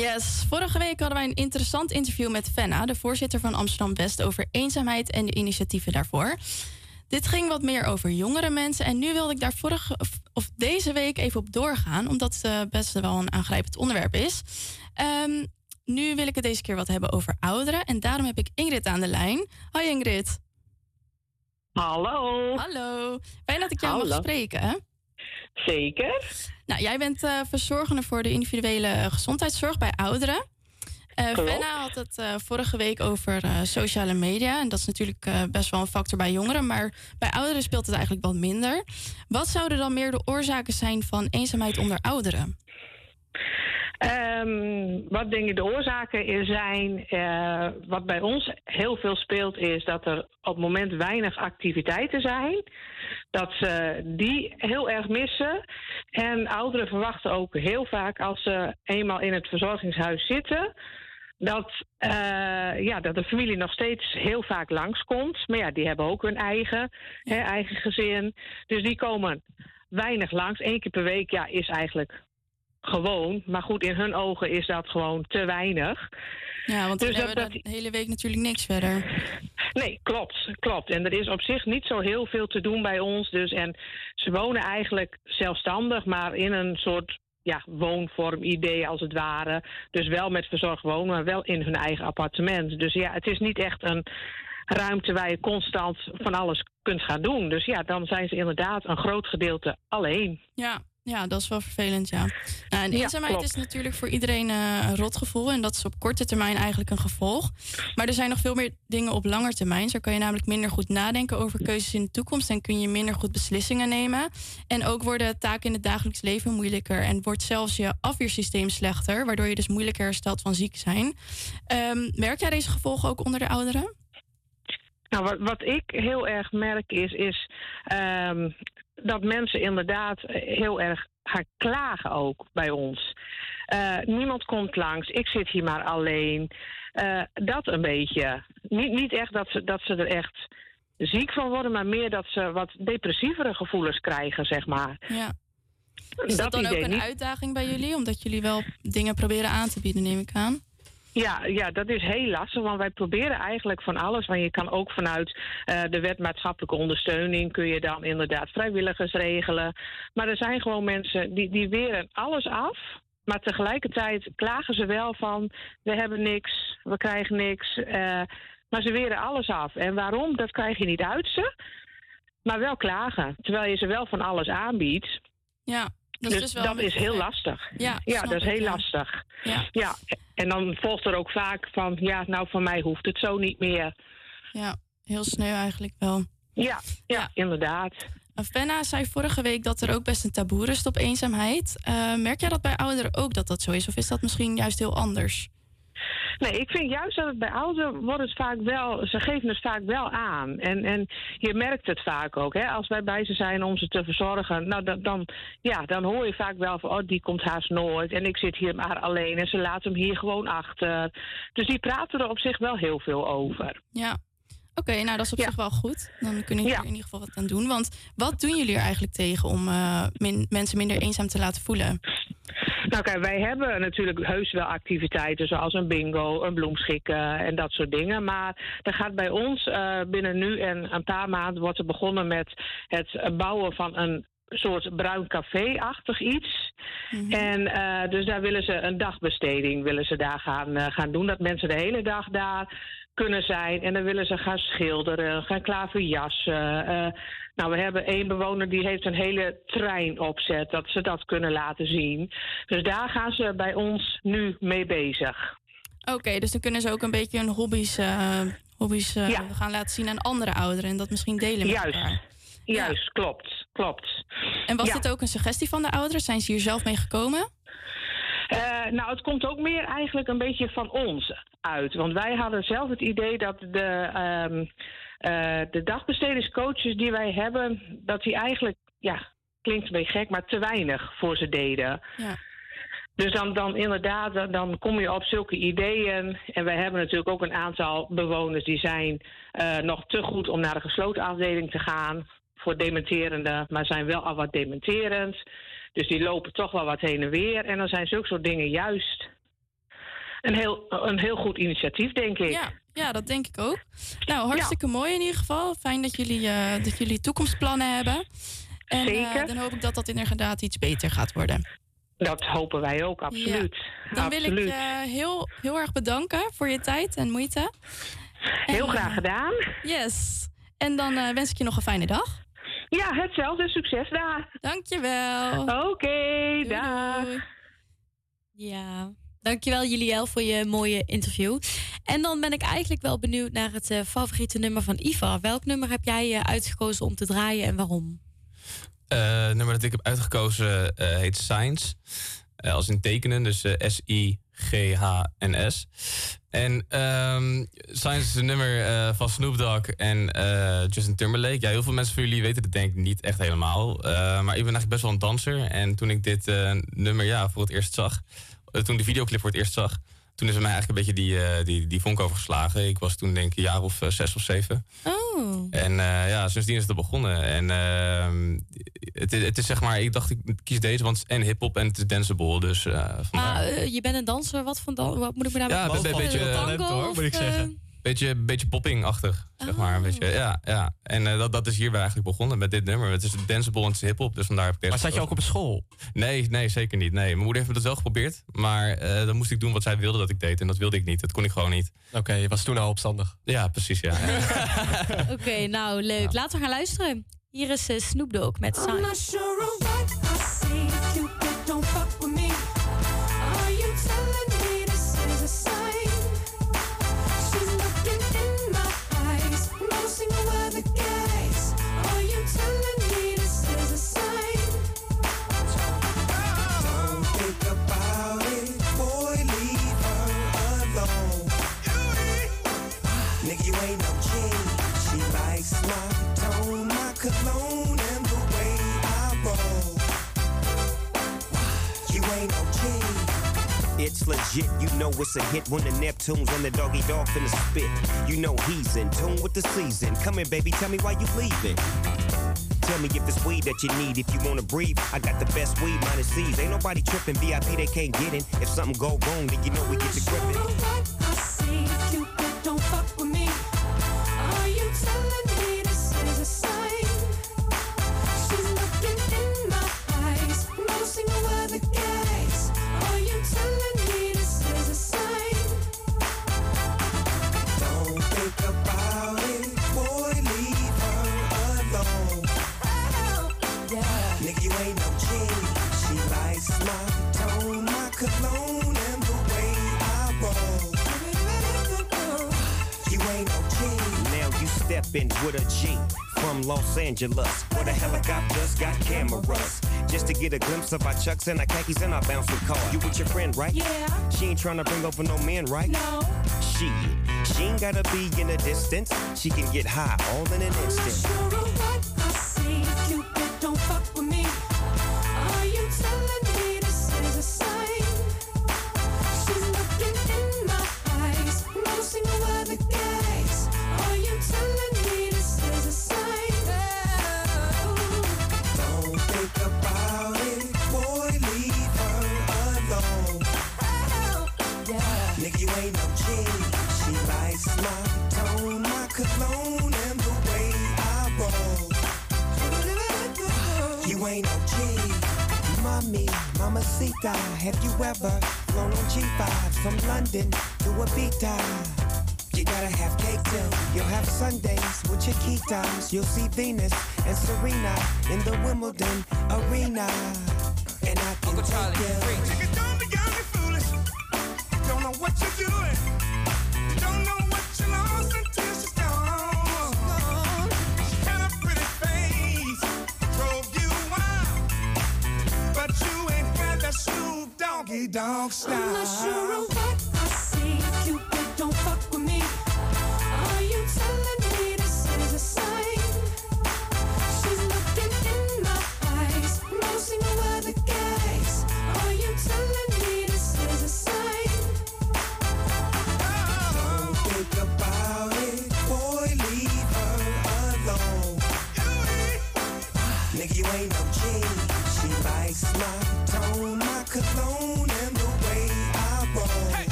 Yes, vorige week hadden wij een interessant interview met Fenna, de voorzitter van Amsterdam West, over eenzaamheid en de initiatieven daarvoor. Dit ging wat meer over jongere mensen en nu wilde ik daar vorige of, deze week even op doorgaan, omdat het eh, best wel een aangrijpend onderwerp is. Ehm, nu wil ik het deze keer wat hebben over ouderen en daarom heb ik Ingrid aan de lijn. Hoi Ingrid.
Hallo.
Hallo. Fijn dat ik jou mag
Hallo.
spreken.
Zeker.
Nou, jij bent eh, verzorgende voor de individuele gezondheidszorg bij ouderen. Eh
Klopt.
Fenna had het eh, vorige week over eh, sociale media. En dat is natuurlijk eh, best wel een factor bij jongeren. Maar bij ouderen speelt het eigenlijk wat minder. Wat zouden dan meer de oorzaken zijn van eenzaamheid onder ouderen?
Ehm, wat denk ik de oorzaken zijn? eh, wat bij ons heel veel speelt is dat er op het moment weinig activiteiten zijn. Dat ze die heel erg missen. En ouderen verwachten ook heel vaak als ze eenmaal in het verzorgingshuis zitten. Dat, eh, ja, dat de familie nog steeds heel vaak langskomt. Maar ja, die hebben ook hun eigen, hè, eigen gezin. Dus die komen weinig langs. Eén keer per week ja, is eigenlijk gewoon. Maar goed, in hun ogen is dat gewoon te weinig.
Ja, want
Dus
dan
dat-
hebben we de hele week natuurlijk niks verder.
Nee, klopt, klopt. En er is op zich niet zo heel veel te doen bij ons. Dus, en ze wonen eigenlijk zelfstandig, maar in een soort ja, woonvorm idee als het ware. Dus wel met verzorgd wonen, maar wel in hun eigen appartement. Dus ja, het is niet echt een ruimte waar je constant van alles kunt gaan doen. Dus ja, dan zijn ze inderdaad een groot gedeelte alleen.
Ja, ja, dat is wel vervelend, ja. Nou, en
Ja,
eenzaamheid
klopt.
is natuurlijk voor iedereen eh, een rotgevoel. En dat is op korte termijn eigenlijk een gevolg. Maar er zijn nog veel meer dingen op lange termijn. Zo kan je namelijk minder goed nadenken over keuzes in de toekomst. En kun je minder goed beslissingen nemen. En ook worden taken in het dagelijks leven moeilijker. En wordt zelfs je afweersysteem slechter. Waardoor je dus moeilijker herstelt van ziek zijn. Ehm, merk jij deze gevolgen ook onder de ouderen?
Nou, wat, wat ik heel erg merk is, is ehm, dat mensen inderdaad heel erg gaan klagen ook bij ons. Eh, niemand komt langs, ik zit hier maar alleen. Eh, dat een beetje. Niet, niet echt dat ze, dat ze er echt ziek van worden, maar meer dat ze wat depressievere gevoelens krijgen, zeg maar.
Ja. Is dat, dan ook een
niet.
uitdaging bij jullie? Omdat jullie wel dingen proberen aan te bieden, neem ik aan.
Ja, ja, dat is heel lastig, want wij proberen eigenlijk van alles. Want je kan ook vanuit eh, de wet maatschappelijke ondersteuning... kun je dan inderdaad vrijwilligers regelen. Maar er zijn gewoon mensen die, die weren alles af... Maar tegelijkertijd klagen ze wel van... we hebben niks, we krijgen niks. eh, maar ze weren alles af. En waarom, dat krijg je niet uit ze. Maar wel klagen, terwijl je ze wel van alles aanbiedt.
Ja, dat is
dus
wel
dat is heel
beetje-
lastig.
Ja,
ja dat is heel
ja.
lastig.
Ja.
ja, en dan volgt er ook vaak van, ja, nou van mij hoeft het zo niet meer.
Ja, heel sneu eigenlijk wel.
Ja, ja, inderdaad.
Fenna zei vorige week dat er ook best een taboe rust op eenzaamheid. Eh, merk jij dat bij ouderen ook dat dat zo is? Of is dat misschien juist heel anders?
Nee, ik vind juist dat het bij ouderen wordt het vaak wel, ze geven het vaak wel aan. En, en je merkt het vaak ook, hè, als wij bij ze zijn om ze te verzorgen. Nou, dan, dan, ja, dan hoor je vaak wel van, oh, die komt haast nooit. En ik zit hier maar alleen en ze laten hem hier gewoon achter. Dus die praten er op zich wel heel veel over.
Ja. Oké, nou dat is op zich wel goed. Dan kunnen jullie er in ieder geval wat aan doen. Want wat doen jullie er eigenlijk tegen om eh, min- mensen minder eenzaam te laten voelen?
Nou kijk, wij hebben natuurlijk heus wel activiteiten zoals een bingo, een bloemschikken en dat soort dingen. Maar er gaat bij ons eh, binnen nu en een paar maanden wordt er begonnen met het bouwen van een soort bruin café-achtig iets. En eh, dus daar willen ze een dagbesteding willen ze daar gaan, eh, gaan doen. Dat mensen de hele dag daar kunnen zijn. En dan willen ze gaan schilderen, gaan klaverjassen. eh nou, we hebben één bewoner die heeft een hele trein opzet, dat ze dat kunnen laten zien. Dus daar gaan ze bij ons nu mee bezig.
Oké, dus dan kunnen ze ook een beetje hun hobby's, eh, hobby's gaan laten zien aan andere ouderen. En dat misschien delen met
Juist.
elkaar.
Juist, klopt, klopt.
En was
Ja.
dit ook een suggestie van de ouderen? Zijn ze hier zelf mee gekomen?
Eh, nou, het komt ook meer eigenlijk een beetje van ons uit. Want wij hadden zelf het idee dat de, ehm eh, de dagbestedingscoaches die wij hebben, dat die eigenlijk, ja, klinkt een beetje gek, maar te weinig voor ze deden.
Ja.
Dus dan, dan inderdaad, dan- dan kom je op zulke ideeën. En wij hebben natuurlijk ook een aantal bewoners die zijn eh, nog te goed om naar de gesloten afdeling te gaan. voor dementerende, maar zijn wel al wat dementerend. Dus die lopen toch wel wat heen en weer. En dan zijn zulke soort dingen juist een heel, een heel goed initiatief, denk ik.
Ja, ja, dat denk ik ook. Nou, hartstikke mooi in ieder geval. Fijn dat jullie, eh, dat jullie toekomstplannen hebben. En eh,
Zeker.
dan hoop ik dat dat inderdaad iets beter gaat worden.
Dat hopen wij ook, absoluut.
Dan wil ik je heel, heel erg bedanken voor je tijd en moeite.
Heel
En,
graag
eh,
gedaan.
Yes. En dan eh, wens ik je nog een fijne dag.
Ja, hetzelfde. Succes daar.
Dankjewel.
Oké, dag.
Ja, dankjewel Juliel voor je mooie interview. En dan ben ik eigenlijk wel benieuwd naar het eh, favoriete nummer van Iva. Welk nummer heb jij eh, uitgekozen om te draaien en waarom?
Eh, het nummer dat ik heb uitgekozen eh, heet Science. Eh, als in tekenen, dus S-I-G-H-N-S. En ehm, Science is een nummer eh, van Snoop Dogg en eh, Justin Timberlake. Ja, heel veel mensen van jullie weten het denk ik niet echt helemaal. Eh, maar ik ben eigenlijk best wel een danser. En toen ik dit nummer ja, voor het eerst zag, toen de videoclip voor het eerst zag, toen is er mij eigenlijk een beetje die, eh, die, die vonk overgeslagen. Ik was toen denk ik een jaar of eh, zes of zeven.
Oh.
En eh, ja, sindsdien is het begonnen. En ehm, het, is- het is zeg maar, ik dacht ik kies deze, want het is en hip-hop en het is danceable. Dus eh.
Maar je bent een danser, wat, van dan, wat moet ik me daarbij
Ja, een be- beetje
Tango
talent, hoor,
of,
moet ik zeggen. Beetje, beetje popping-achtig, zeg maar. Een beetje, ja, ja. En eh, dat, dat is hierbij eigenlijk begonnen met dit nummer. Het is danceable en het is hip-hop, dus vandaar heb ik deze
Maar zat je ook op school?
Nee, nee, zeker niet. Nee. Mijn moeder heeft het wel geprobeerd, maar eh, dan moest ik doen wat zij wilde dat ik deed. En dat wilde ik niet. Dat kon ik gewoon niet.
Oké, je was toen al opstandig.
Ja, precies, ja. (laughs)
Oké, nou leuk. Laten we gaan luisteren. Hier is Snoop Dogg met
I'm
It's legit, you know it's a hit when the Neptunes and the doggy dog finna spit. You know he's in tune with the season. Come here, baby, tell me why you leaving. Tell me if it's weed that you need. If you wanna breathe, I got the best weed minus C's. Ain't nobody tripping, VIP they can't get in. If something go wrong, then you know we get to gripping.
In
with a G from Los Angeles, where the helicopters got cameras. Just to get a glimpse of our chucks and our khakis and our bouncing car. You with your friend, right?
Yeah.
She ain't trying to bring over no men, right?
No.
She, she ain't gotta be in the distance. She can get high all in an instant.
Ain't no king. Mommy, mamacita, have you ever flown on G5 from London to Ibiza? You gotta have cake too. You'll have Sundays with your key times. You'll see Venus and Serena in the Wimbledon arena. And I can
Uncle Charlie,
take you.
preach.
Nigga, don't be young and foolish. You don't know what you're doing. Dog style.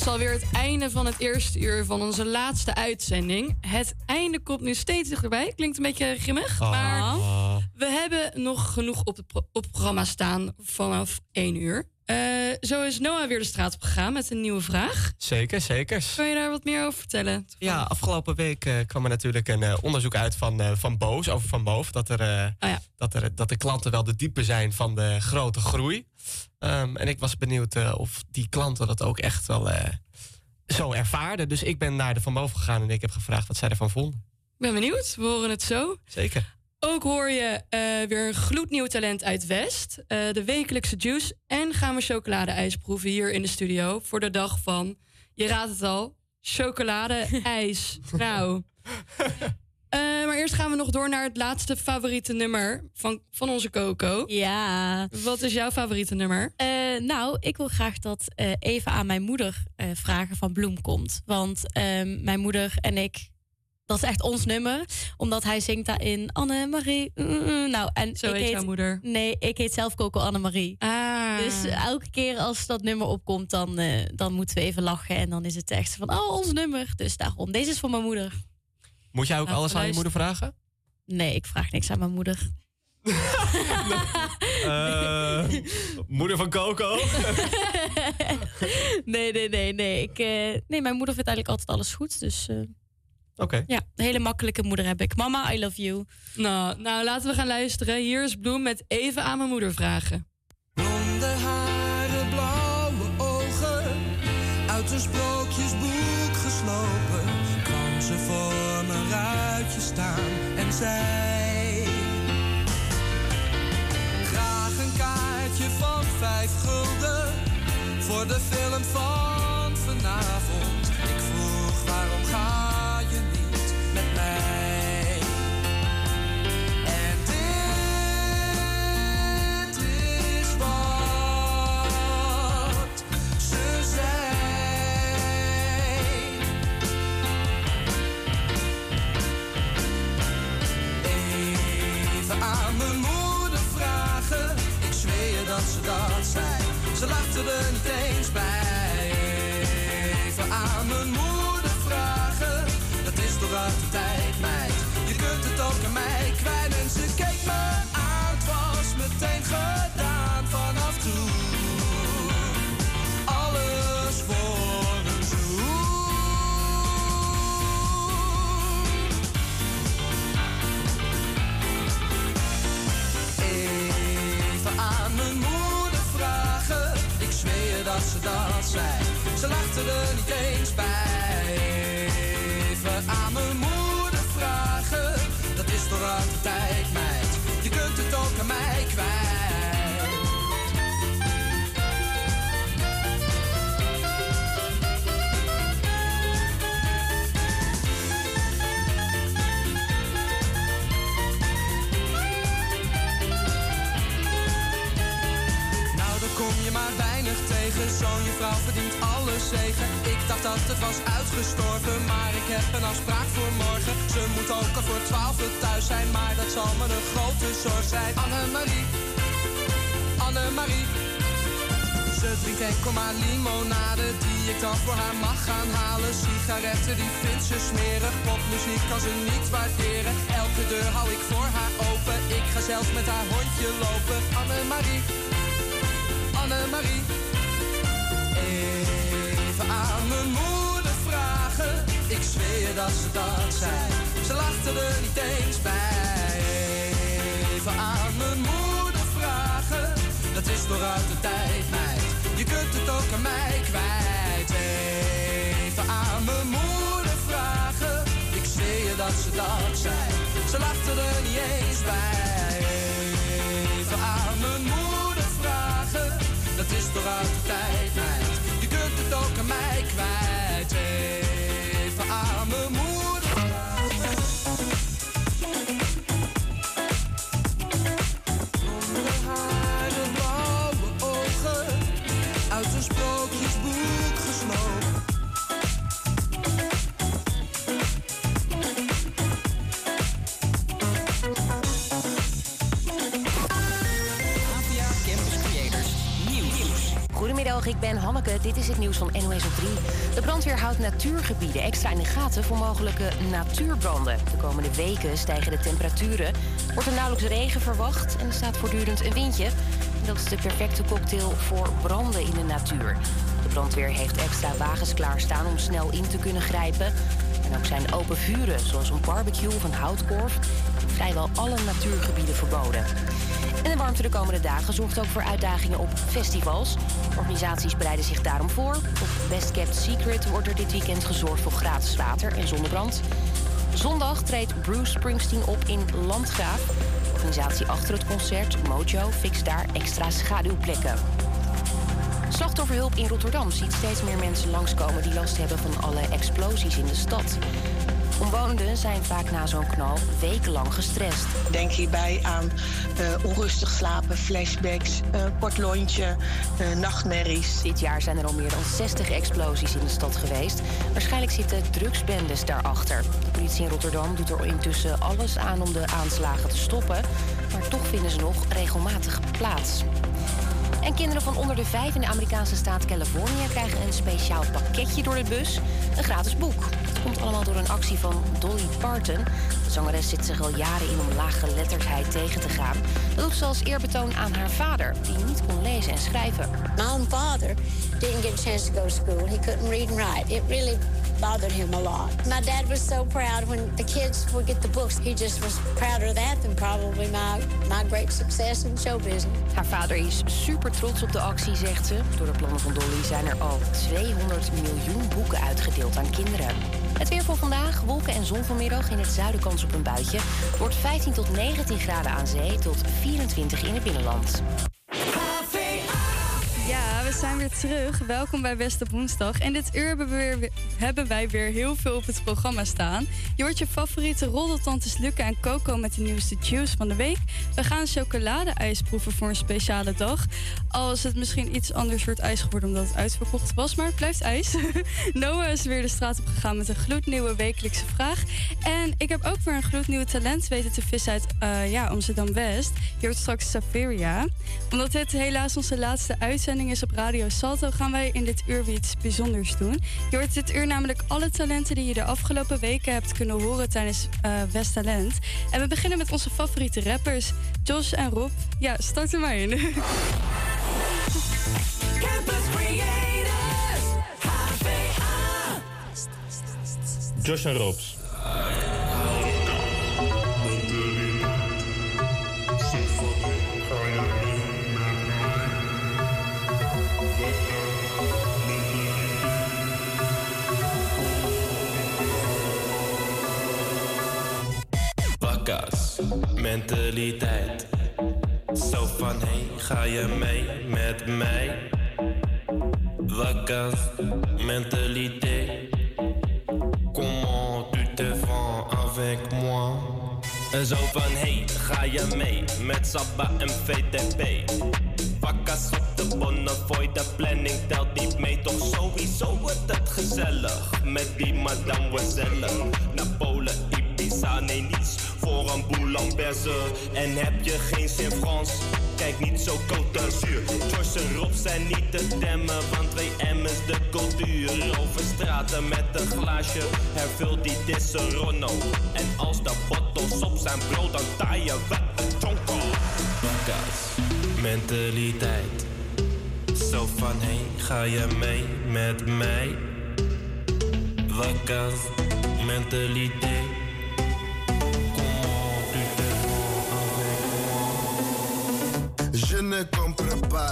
Was alweer het einde van het eerste uur van onze laatste uitzending. Het einde komt nu steeds dichterbij. Klinkt een beetje grimmig, maar we hebben nog genoeg op het, pro- op programma staan vanaf 1 uur. Eh, zo is Noah weer de straat op gegaan met een nieuwe vraag.
Zeker, zeker.
Kan je daar wat meer over vertellen?
Ja, afgelopen week eh, kwam er natuurlijk een eh, onderzoek uit van, van Boos over Van Moof. Dat, er, eh, dat, er, dat de klanten wel de diepe zijn van de grote groei. Ehm, en ik was benieuwd eh, of die klanten dat ook echt wel eh, zo ervaarden. Dus ik ben naar de Van Moof gegaan en ik heb gevraagd wat zij ervan vonden.
Ik ben benieuwd, we horen het zo.
Zeker.
Ook hoor je eh, weer een gloednieuw talent uit West. de wekelijkse juice. En gaan we chocoladeijs proeven hier in de studio. Voor de dag van, je raadt het al, chocoladeijs. nou. (laughs) Eh, maar eerst gaan we nog door naar het laatste favoriete nummer van, van onze Coco.
Ja.
Wat is jouw favoriete nummer?
Eh, nou, ik wil graag dat eh even aan mijn moeder vragen van Bloem komt. Want ehm, mijn moeder en ik, dat is echt ons nummer. Omdat hij zingt daarin Annemarie. mm, nou, en
Zo
ik
heet jouw moeder.
Nee, ik heet zelf Coco Annemarie.
Ah.
Dus elke keer als dat nummer opkomt, dan, dan moeten we even lachen. En dan is het echt van, oh, ons nummer. Dus daarom, deze is voor mijn moeder.
Moet jij ook alles aan je moeder vragen?
Nee, ik vraag niks aan mijn moeder. (laughs)
Eh, moeder van Coco? (laughs)
nee, nee, nee, nee. Ik, eh, nee, mijn moeder vindt eigenlijk altijd alles goed. Dus eh,
Oké.
ja, een hele makkelijke moeder heb ik. Mama, I love you.
Nou, nou, laten we gaan luisteren. Hier is Bloem met even aan mijn moeder vragen.
Graag een kaartje van vijf gulden voor de film van dat zei. Ze lachte er niet eens bij. Zei. Ze lachte er niet eens Ik dacht dat het was uitgestorven, maar ik heb een afspraak voor morgen. Ze moet ook al voor twaalf thuis zijn, maar dat zal me een grote zorg zijn. Annemarie, Annemarie. Ze drinkt enkel maar limonade die ik dan voor haar mag gaan halen. Sigaretten die vindt ze smerig, popmuziek kan ze niet waarderen. Elke deur hou ik voor haar open, ik ga zelfs met haar hondje lopen. Annemarie. Annemarie. Even aan mijn moeder vragen. Ik zweer dat ze dat zei. Ze lachte er niet eens bij. Even aan mijn moeder vragen. Dat is toch uit de tijd, meid. Je kunt het ook aan mij kwijt. Even aan mijn moeder vragen. Ik zweer dat ze dat zei. Ze lachte er niet eens bij. Even aan mijn moeder vragen. Dat is toch uit de tijd, meid. Mij kwijt.
Ik ben Hanneke. Dit is het nieuws van NOS op 3. De brandweer houdt natuurgebieden extra in de gaten voor mogelijke natuurbranden. De komende weken stijgen de temperaturen. Wordt er nauwelijks regen verwacht en er staat voortdurend een windje. Dat is de perfecte cocktail voor branden in de natuur. De brandweer heeft extra wagens klaarstaan om snel in te kunnen grijpen. En ook zijn open vuren, zoals een barbecue of een houtkorf, vrijwel alle natuurgebieden verboden. En de warmte de komende dagen zorgt ook voor uitdagingen op festivals. Organisaties bereiden zich daarom voor. Op Best Kept Secret wordt er dit weekend gezorgd voor gratis water en zonnebrand. Zondag treedt Bruce Springsteen op in Landgraaf. Organisatie achter het concert, Mojo, fixt daar extra schaduwplekken. Slachtofferhulp in Rotterdam ziet steeds meer mensen langskomen die last hebben van alle explosies in de stad. Omwonenden zijn vaak na zo'n knal wekenlang gestrest.
Denk hierbij aan eh, onrustig slapen, flashbacks, eh, kort lontje, eh, nachtmerries.
Dit jaar zijn er al meer dan 60 explosies in de stad geweest. Waarschijnlijk zitten drugsbendes daarachter. De politie in Rotterdam doet er intussen alles aan om de aanslagen te stoppen. Maar toch vinden ze nog regelmatig plaats. En kinderen van onder de vijf in de Amerikaanse staat Californië krijgen een speciaal pakketje door de bus. Een gratis boek. Het komt allemaal door een actie van Dolly Parton. De zangeres zit zich al jaren in om laaggeletterdheid tegen te gaan. Dat doet ze als eerbetoon aan haar vader, die niet kon lezen en schrijven.
My own father didn't get a chance to go to school. He couldn't read and write. It really bothered him a lot. My dad was so proud when the kids would get the books. He just was prouder of that than probably my, my great success in show business.
Haar vader is super trots op de actie, zegt ze. Door de plannen van Dolly zijn er al 200 miljoen boeken uitgedeeld aan kinderen. Het weer voor vandaag, wolken en zon vanmiddag. In het zuiden kans op een buitje. Wordt 15 tot 19 graden aan zee tot 24 in het binnenland.
Zijn weer terug. Welkom bij Beste Woensdag. En dit uur hebben, wij weer heel veel op het programma staan. Je hoort je favoriete roddeltantes Luca en Coco met de nieuwste juice van de week. We gaan chocoladeijs proeven voor een speciale dag. Al het misschien iets anders soort ijs geworden omdat het uitverkocht was, maar het blijft ijs. (laughs) Noah is weer de straat op gegaan met een gloednieuwe wekelijkse vraag. En ik heb ook weer een gloednieuwe talent weten te vissen uit eh, ja, Amsterdam-West. Je hoort straks Saveria. Omdat dit helaas onze laatste uitzending is op Radio Salto, gaan wij in dit uur weer iets bijzonders doen. Je hoort dit uur namelijk alle talenten die je de afgelopen weken hebt kunnen horen tijdens eh West Talent. En we beginnen met onze favoriete rappers, Josh en Rob. Ja, start er maar in. (laughs)
Josh en Robs.
Bakkas, mentaliteit. Zo van hey, ga je mee met mij? Bakkas, mentaliteit. Comment tu te vends avec moi? Zo van hey, ga je mee met Sabba en VTP? Bakkas op de Bonnefoy, de planning telt niet mee. Toch sowieso wordt het gezellig met die mademoiselle. Naar Polen, Ibiza, nee niets voor een boel amberse. En heb je geen zin Frans? Kijk niet zo Côte d'Azur. Joyce en zijn niet te temmen, want 2M is de cultuur. Over straten met een glaasje, hervul die Ronno. En als de bottles op zijn brood, dan taaien we een chonko. Bakkas, mentaliteit. Zo van hey, ga je mee met mij? Bakkas, mentaliteit.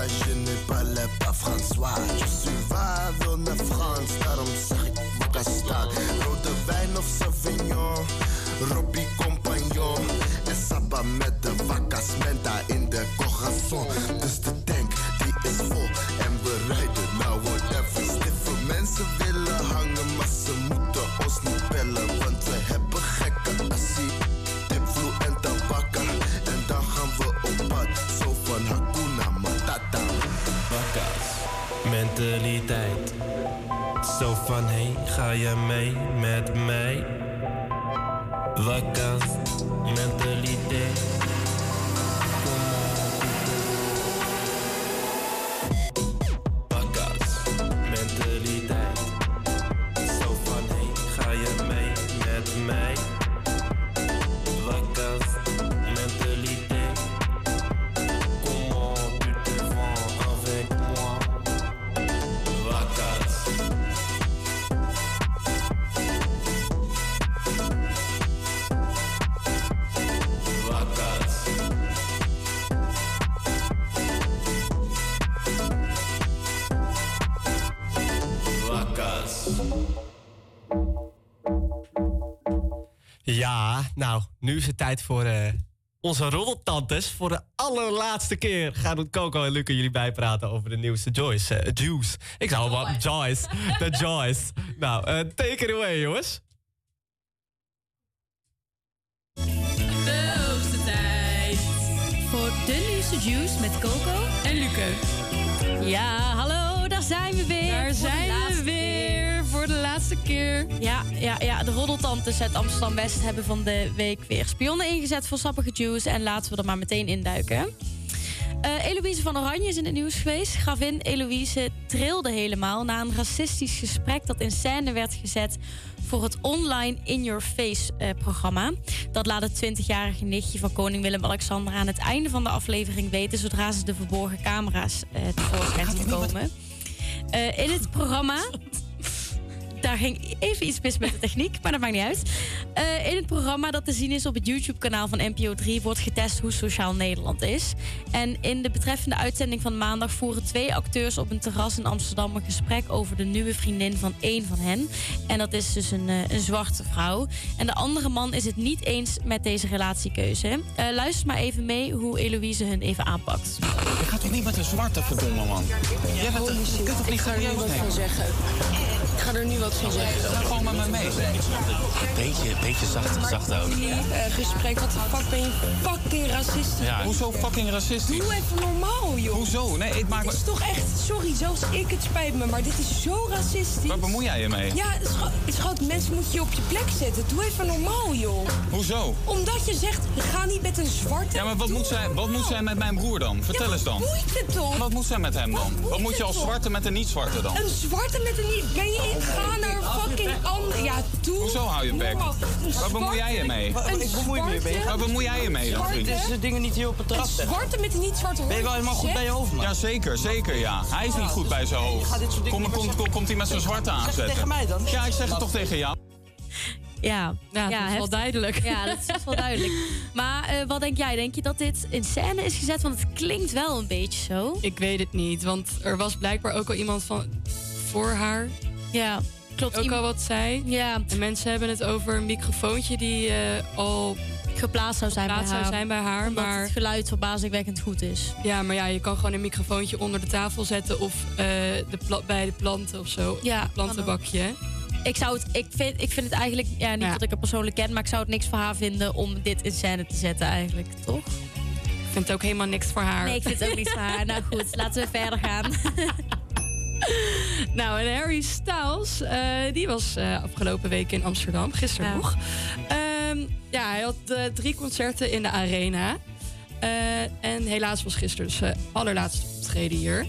Je ne parle pas François. Je suis naar Frans, daarom zeg ik Bocastan. Rode wijn of Sauvignon, Robbie Compagnon. En Sapa met de vacas menta in de corazon. Dus de tank, die is vol en we rijden nou whatever. Stiffe mensen willen hangen,
ga je mee met mij? Bakkas, mentaliteit.
Nou, nu is het tijd voor eh, onze roddeltantes. Voor de allerlaatste keer gaan Coco en Luca jullie bijpraten over de nieuwste Joyce. eh, Juice. Ik zou wel Joyce. De (laughs) Joyce. Nou, eh, take it away, jongens.
De hoogste tijd. Voor de nieuwste juice met Coco en Luke. Ja, hallo, daar zijn we weer.
Daar zijn we weer voor de laatste keer.
Ja, ja, ja, de roddeltantes uit Amsterdam-West hebben van de week weer spionnen ingezet voor sappige juice. En laten we er maar meteen induiken. Eh Eloïse van Oranje is in het nieuws geweest. Gravin Eloïse trilde helemaal na een racistisch gesprek dat in scène werd gezet voor het online In Your Face eh, programma. Dat laat het 20-jarige nichtje van koning Willem-Alexander aan het einde van de aflevering weten zodra ze de verborgen camera's eh tevoorschijn zien komen. Eh, in het programma (laughs) daar ging even iets mis met de techniek, maar dat maakt niet uit. Eh, in het programma dat te zien is op het YouTube-kanaal van NPO 3 wordt getest hoe sociaal Nederland is. En in de betreffende uitzending van maandag voeren twee acteurs op een terras in Amsterdam een gesprek over de nieuwe vriendin van één van hen. En dat is dus een, eh, een zwarte vrouw. En de andere man is het niet eens met deze relatiekeuze. Eh, luister maar even mee hoe Eloïse hun even aanpakt.
Je gaat toch niet met een zwarte verdomme man? Jij bent een, niet
ga er nu
serieus
wat van zeggen. Ik ga er nu wat zeggen.
Ga gewoon met me mee. Beetje, beetje zacht, zacht houden.
Eh, gesprek, wat de fuck ben je fucking racistisch?
Ja. Hoezo fucking racistisch?
Doe even normaal, joh.
Hoezo? Nee, ik maak
Dit is toch echt, sorry, zelfs ik, het spijt me, maar dit is zo racistisch.
Waar bemoei jij je mee?
Ja, schat, schat, mensen moet je op je plek zetten. Doe even normaal, joh.
Hoezo?
Omdat je zegt, ga niet met een zwarte...
Ja, maar wat moet, zij, wat moet zij met mijn broer dan? Vertel
Ja,
eens dan.
boeit het toch?
Wat moet zij met hem dan? Wat moet je als zwarte met een niet-zwarte dan?
Een zwarte met een niet... Ben je in... naar fucking ander... Ja, doe...
Hoezo hou je bek?
Een
Waar bemoei jij je mee?
Een
Ik bemoei me
zwarte-
Waar bemoei jij je mee dan, vriend?
Zwarte-
de dingen niet hier op het
Een zwarte met een niet zwarte
Ben je wel helemaal goed bij je hoofd, man? Ja, zeker, zeker, ja. Hij is niet goed bij zijn hoofd. Kom, kom, kom, komt hij met zijn zwarte aanzetten?
tegen mij dan?
Ja, ik zeg het toch tegen jou.
Ja,
Ja, dat is wel duidelijk.
Ja, dat is wel duidelijk. (laughs) Maar eh, wat denk jij? Denk je dat dit in scène is gezet? Want het klinkt wel een beetje zo.
Ik weet het niet, want er was blijkbaar ook al iemand van voor haar.
Ja, klopt.
Ook al wat zei.
Ja.
En mensen hebben het over een microfoontje die eh, al
geplaatst zou zijn,
geplaatst
bij,
zou
haar,
zijn bij haar.
Omdat
Maar
het geluid verbazingwekkend goed is.
Ja, maar ja, je kan gewoon een microfoontje onder de tafel zetten of eh, de pla- bij de planten of zo.
Ja,
plantenbakje.
Ik, zou het, ik, vind, ik vind het eigenlijk, ja, niet
Ja.
dat ik haar persoonlijk ken, maar ik zou het niks voor haar vinden om dit in scène te zetten eigenlijk, toch?
Ik vind het ook helemaal niks voor haar.
Nee, ik vind het ook niet voor haar. Nou goed, laten we verder gaan. (laughs) (laughs)
Nou, en Harry Styles, eh, die was eh, afgelopen week in Amsterdam, gisteren
Ja.
nog. Ehm, ja, hij had eh, drie concerten in de arena. En helaas was gisteren dus zijn allerlaatste optreden hier.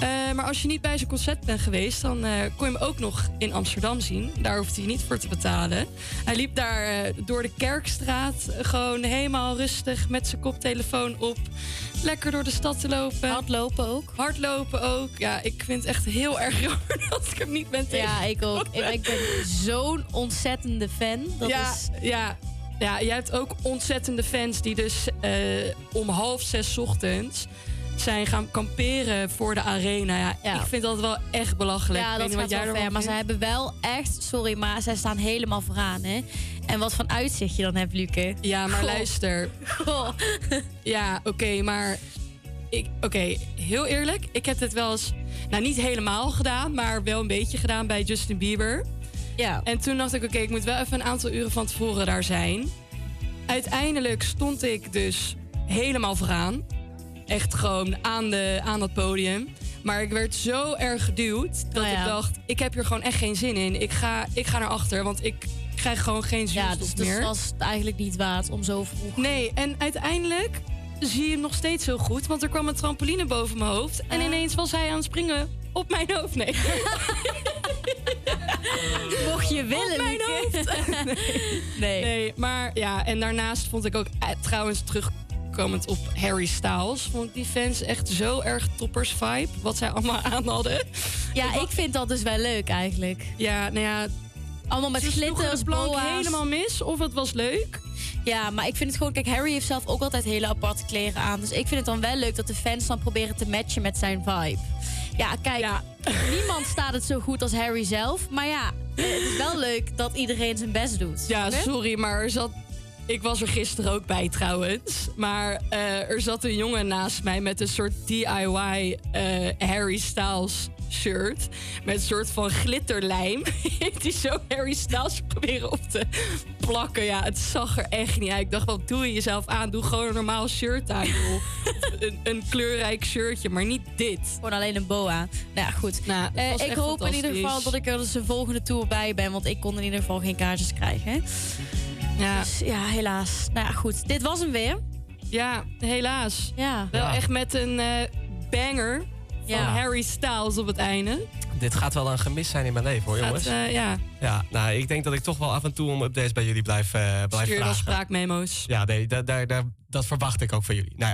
Eh, maar als je niet bij zijn concert bent geweest, dan eh, kon je hem ook nog in Amsterdam zien. Daar hoeft hij niet voor te betalen. Hij liep daar eh, door de Kerkstraat, gewoon helemaal rustig met zijn koptelefoon op. Lekker door de stad te lopen.
Hardlopen ook.
Hardlopen ook. Ja, ik vind het echt heel erg (laughs) jammer dat ik hem niet ben tegen.
Ja, ik ook. Ik, ik ben zo'n ontzettende fan. Dat
ja,
is...
ja, ja, jij hebt ook ontzettende fans die dus om half zes ochtends zijn gaan kamperen voor de arena. Ja, Ik vind dat wel echt belachelijk.
Ja, dat gaat
wat
wel ver. Maar ze hebben wel echt, sorry, maar zij staan helemaal vooraan, hè? En wat voor uitzicht je dan hebt, Luke.
Ja, maar
Goh.
luister.
Goh.
Ja, oké, maar... ik- Oké, heel eerlijk. Ik heb dit wel eens... Nou, niet helemaal gedaan, maar wel een beetje gedaan bij Justin Bieber.
Ja.
En toen dacht ik, oké, ik moet wel even een aantal uren van tevoren daar zijn. Uiteindelijk stond ik dus helemaal vooraan. Echt gewoon aan, de, aan dat podium. Maar ik werd zo erg geduwd dat
ja.
ik dacht, ik heb hier gewoon echt geen zin in. Ik ga, ik ga naar achter, want ik krijg gewoon geen zuurstof
Ja, dus
meer.
was het eigenlijk niet waard om zo vroeg...
Nee, en uiteindelijk zie je hem nog steeds heel goed. Want er kwam een trampoline boven mijn hoofd. En ineens was hij aan het springen op mijn hoofd. Nee. (laughs)
Mocht je willen,
Op mijn hoofd. (laughs)
Nee.
nee. maar ja, en daarnaast vond ik ook eh, trouwens terugkomend op Harry Styles. Vond ik die fans echt zo erg toppers vibe. Wat zij allemaal aan hadden.
Ja, ik vind dat dus wel leuk eigenlijk.
Ja, nou ja.
Allemaal met glitters, boa's.
helemaal mis. Of het was leuk.
Ja, maar ik vind het gewoon... Kijk, Harry heeft zelf ook altijd hele aparte kleren aan. Dus ik vind het dan wel leuk dat de fans dan proberen te matchen met zijn vibe. Ja, kijk, (laughs) niemand staat het zo goed als Harry zelf. Maar ja, het is wel leuk dat iedereen zijn best doet.
Ja, sorry, maar er zat. Ik was er gisteren ook bij trouwens. Maar eh, er zat een jongen naast mij met een soort DIY eh, Harry Styles shirt. Met een soort van glitterlijm. (laughs) Hij zo Harry Styles proberen op te plakken. Ja, het zag er echt niet uit. Ik dacht, wat doe je jezelf aan? Doe gewoon een normaal shirt aan, (laughs) een, een kleurrijk shirtje, maar niet dit.
Gewoon alleen een boa. Nou ja, goed.
Nou,
Eh, ik hoop in ieder geval dat ik er dus de volgende tour bij ben. Want ik kon in ieder geval geen kaartjes krijgen.
Ja.
Dus ja, helaas. Nou ja, goed. Dit was hem weer.
Ja, helaas.
Ja.
Wel echt met een eh, banger van
Ja.
Harry Styles op het einde.
Dit gaat wel een gemis zijn in mijn leven hoor,
Gaat,
jongens.
eh, ja.
Ja, nou, ik denk dat ik toch wel af en toe om updates bij jullie blijf, eh blijf
Stuur dan
vragen.
spraakmemo's.
Ja, nee, da- daar, daar, dat verwacht ik ook van jullie. Nou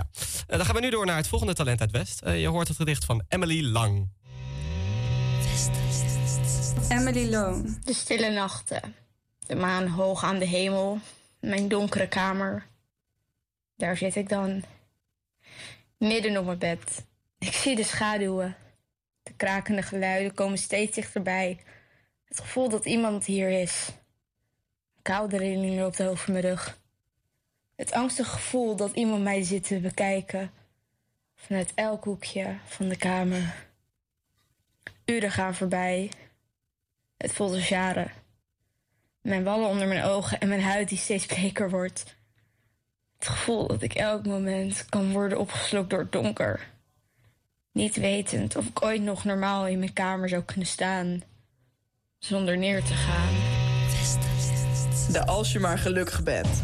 ja, dan gaan we nu door naar het volgende talent uit West. Je hoort het gedicht van Emily Lang.
Emily Loon. De stille nachten. De maan hoog aan de hemel. Mijn donkere kamer. Daar zit ik dan. Midden op mijn bed. Ik zie de schaduwen. De krakende geluiden komen steeds dichterbij. Het gevoel dat iemand hier is. Een koude rilling loopt over mijn rug. Het angstige gevoel dat iemand mij zit te bekijken. Vanuit elk hoekje van de kamer. Uren gaan voorbij. Het voelt als jaren. Mijn wallen onder mijn ogen en mijn huid die steeds bleker wordt. Het gevoel dat ik elk moment kan worden opgeslokt door het donker. Niet wetend of ik ooit nog normaal in mijn kamer zou kunnen staan. Zonder neer te gaan.
De als je maar gelukkig bent.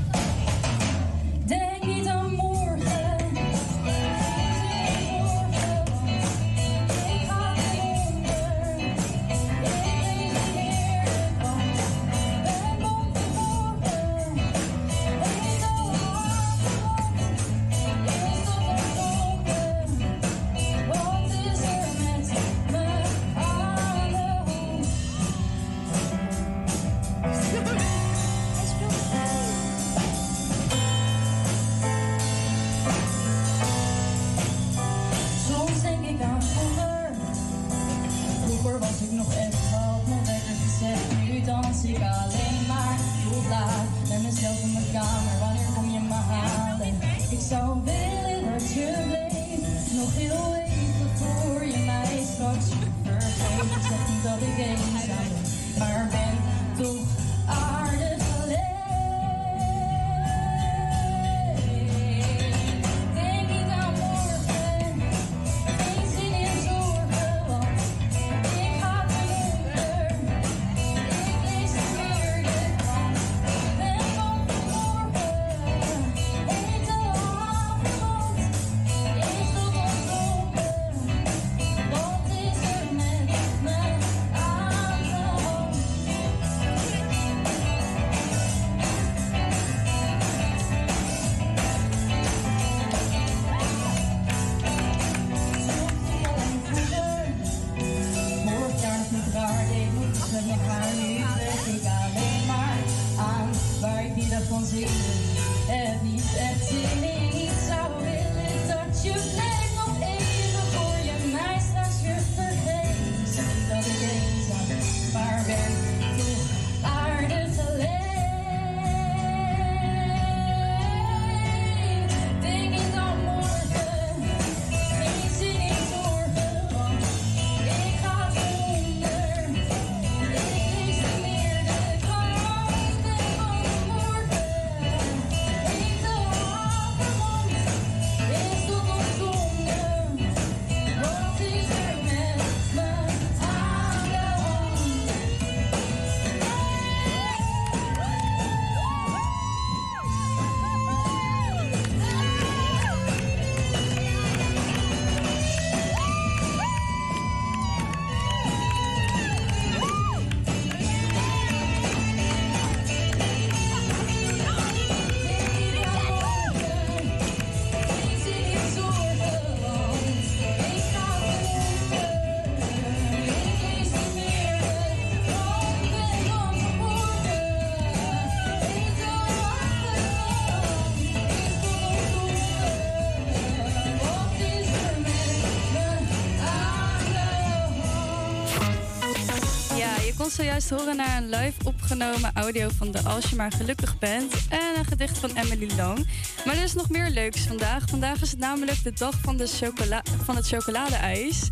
Zojuist horen naar een live opgenomen audio van de Als je maar gelukkig bent en een gedicht van Emily Long. Maar er is nog meer leuks vandaag. Vandaag is het namelijk de dag van, de chocola van het chocoladeijs.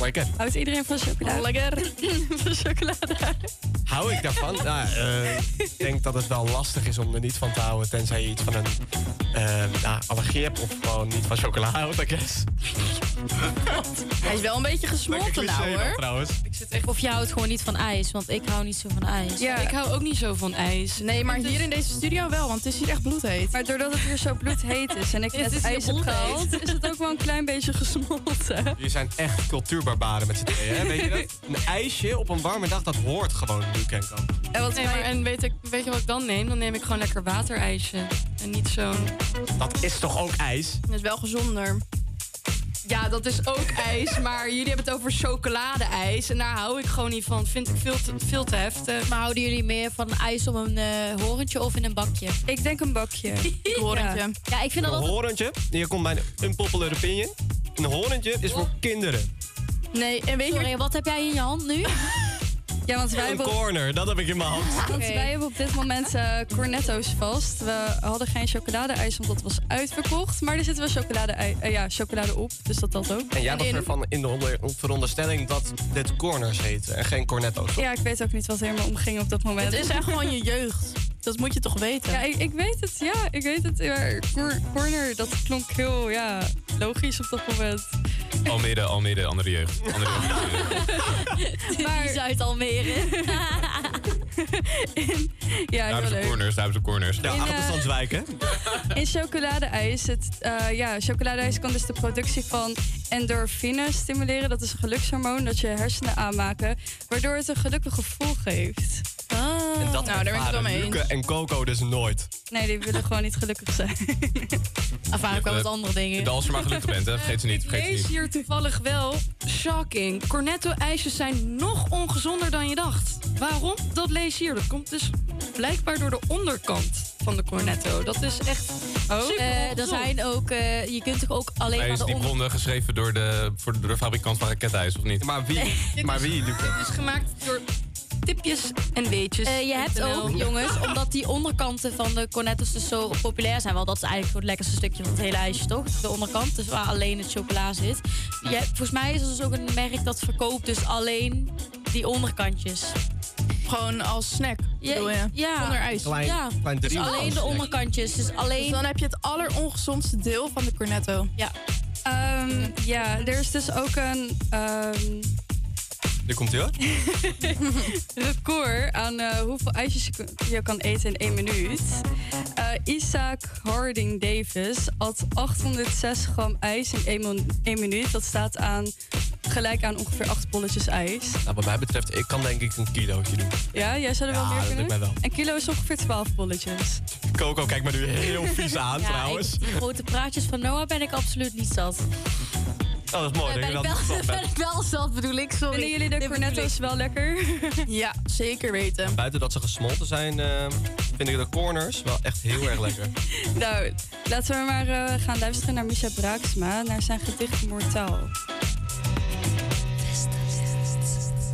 Lekker.
Houdt iedereen van chocolade? Lekker. (laughs) van chocoladeijs.
Hou ik daarvan? Nou, eh, ik denk dat het wel lastig is om er niet van te houden. Tenzij je iets van een eh, nou, allergie hebt of gewoon niet van chocola houdt, I guess.
Hij is wel een beetje gesmolten nou hoor.
trouwens.
Echt of je houdt gewoon niet van ijs, want ik hou niet zo van ijs.
Ja.
Ik hou ook niet zo van ijs.
Nee, maar hier in deze studio wel, want het is hier echt bloedheet.
Maar doordat het hier zo bloedheet is en ik (laughs)
Het
net
is
ijs heb gehaald, is het ook wel een klein beetje gesmolten.
Jullie zijn echt cultuurbarbaren met z'n tweeën, hè? Weet je dat? Een ijsje op een warme dag, dat hoort gewoon nu Ken kan.
En, wat
nee, maar, en weet, ik, weet je wat ik dan neem? Dan neem ik gewoon lekker waterijsje. En niet zo'n...
Dat is toch ook ijs?
Dat is wel gezonder.
Ja, dat is ook ijs, maar jullie hebben het over chocolade-ijs. En daar hou ik gewoon niet van. Vind ik veel te, veel te heftig.
Maar houden jullie meer van ijs op een eh horentje of in een bakje?
Ik denk een bakje. (laughs)
horentje.
Ja, ik vind dat
Een
altijd...
horentje, hier komt mijn unpopular opinion. Een horentje is voor kinderen.
Nee, en weet
Sorry, wat heb jij in je hand nu? (laughs)
Ja, want wij
Een
hebben...
corner, dat heb ik in mijn hand. (laughs)
Want wij hebben op dit moment eh, cornetto's vast. We hadden geen chocoladeijs, want dat was uitverkocht. Maar er zit wel chocolade, eh, ja, chocolade op, dus dat telt ook.
En jij was ervan in de onder- veronderstelling dat dit corners heten en geen cornetto's.
Ja, ik weet ook niet wat er me omging op dat moment.
Het is echt gewoon je jeugd. Dat moet je toch weten?
Ja, ik, ik weet het. Ja, ik weet het. Corner, dat klonk heel ja, logisch op dat moment.
Almere, Almere, andere jeugd. Andere jeugd. (laughs)
Maar... Die (laughs) (laughs) Almere.
Ja,
Daar hebben ze
leuk.
corners, daar hebben ze corners.
Ja,
In, eh,
achterstandswijk, hè? (laughs)
In chocoladeijs, het, eh, ja, chocoladeijs kan dus de productie van endorfine stimuleren. Dat is een gelukshormoon dat je hersenen aanmaken, waardoor het een gelukkig gevoel geeft.
En dat
nou, daar ben ik het wel mee
Luke
eens.
en Coco dus nooit.
Nee, die willen gewoon niet gelukkig zijn.
Afhankelijk van wat andere dingen.
Als je maar gelukkig bent, hè. vergeet ze niet. Vergeet
Lees
niet.
hier toevallig wel. Shocking. Cornetto-ijsjes zijn nog ongezonder dan je dacht. Waarom? Dat lees hier. Dat komt dus blijkbaar door de onderkant van de cornetto. Dat is echt
Oh. er
ongezond.
zijn ook, eh, je kunt toch ook alleen
Hij
maar
is die
onder...
bronnen geschreven door de, voor de fabrikant van raketijs, of niet?
Maar wie? Maar wie?
Het is gemaakt door tipjes en weetjes.
Eh, je hebt ook, jongens, (laughs) omdat die onderkanten van de cornettos dus zo populair zijn. Wel, dat is eigenlijk het lekkerste stukje van het hele ijsje, toch? De onderkant, dus waar alleen het chocola zit. Je hebt- volgens mij is er dus ook een merk dat verkoopt dus alleen die onderkantjes.
Gewoon als snack, bedoel je?
Ja.
Zonder ijs.
Klein,
ja.
klein
Dus alleen de onderkantjes. Dus alleen...
Dus dan heb je het allerongezondste deel van de cornetto.
Ja.
Ehm, ja, er is dus ook een ehm,
Nu komt hij hoor. (laughs)
record aan eh, hoeveel ijsjes je, kan eten in één minuut. Eh, Isaac Harding Davis at 806 gram ijs in één, één minuut. Dat staat aan, gelijk aan ongeveer 8 bolletjes ijs.
Nou, wat mij betreft, ik kan denk ik een kilootje doen.
Ja, jij zou er
Ja,
wel meer
dat
kunnen?
lukt mij wel.
Een kilo is ongeveer 12 bolletjes.
Coco kijkt me nu heel (laughs) vies aan,
Ja,
trouwens.
ik- die grote praatjes van Noah ben ik absoluut niet zat.
Oh, dat is mooi.
Eh,
dat
ben, ik
dat
wel, (laughs) ben ik wel zat, bedoel ik, sorry.
Vinden jullie de cornetto's
ik.
wel lekker? (laughs)
Ja, zeker weten.
Buiten dat ze gesmolten zijn, eh, vind ik de corners wel echt heel erg lekker.
nou, laten we maar eh, gaan luisteren naar Misha Braaksma, naar zijn gedicht Mortaal.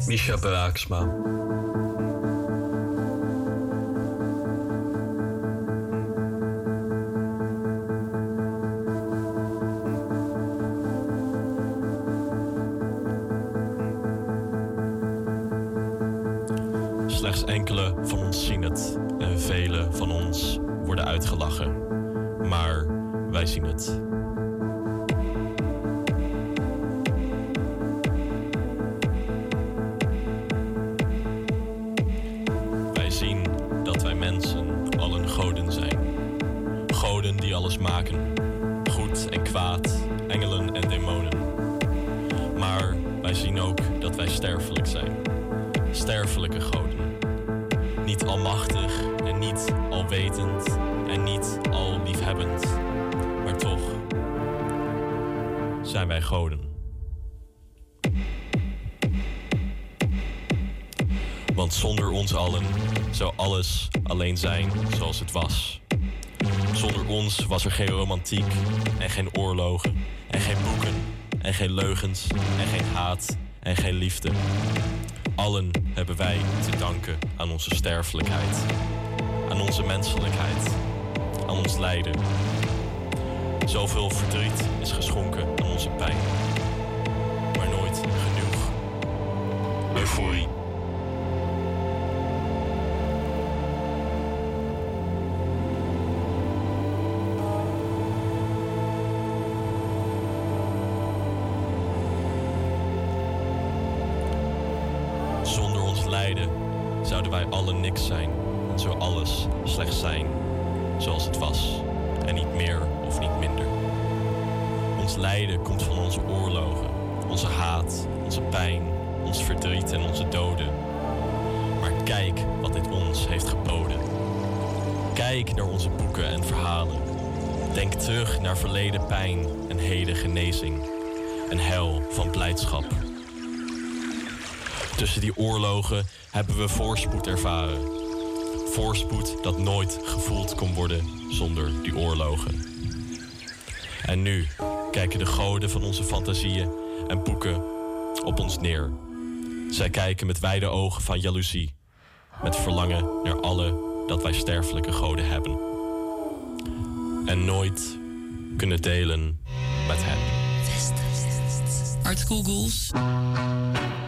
Misha Braaksma. Slechts enkele van ons zien het en vele van ons worden uitgelachen. Maar wij zien het. Zijn zoals het was. Zonder ons was er geen romantiek en geen oorlogen en geen boeken en geen leugens en geen haat en geen liefde. Allen hebben wij te danken aan onze sterfelijkheid, aan onze menselijkheid, aan ons lijden. Zoveel verdriet is geschonken aan onze pijn, maar nooit genoeg euforie. Verleden pijn en heden genezing. Een hel van blijdschap. Tussen die oorlogen hebben we voorspoed ervaren. Voorspoed dat nooit gevoeld kon worden zonder die oorlogen. En nu kijken de goden van onze fantasieën en boeken op ons neer. Zij kijken met wijde ogen van jaloezie, met verlangen naar alle dat wij sterfelijke goden hebben. En nooit kunnen delen met hen.
Art.
Staying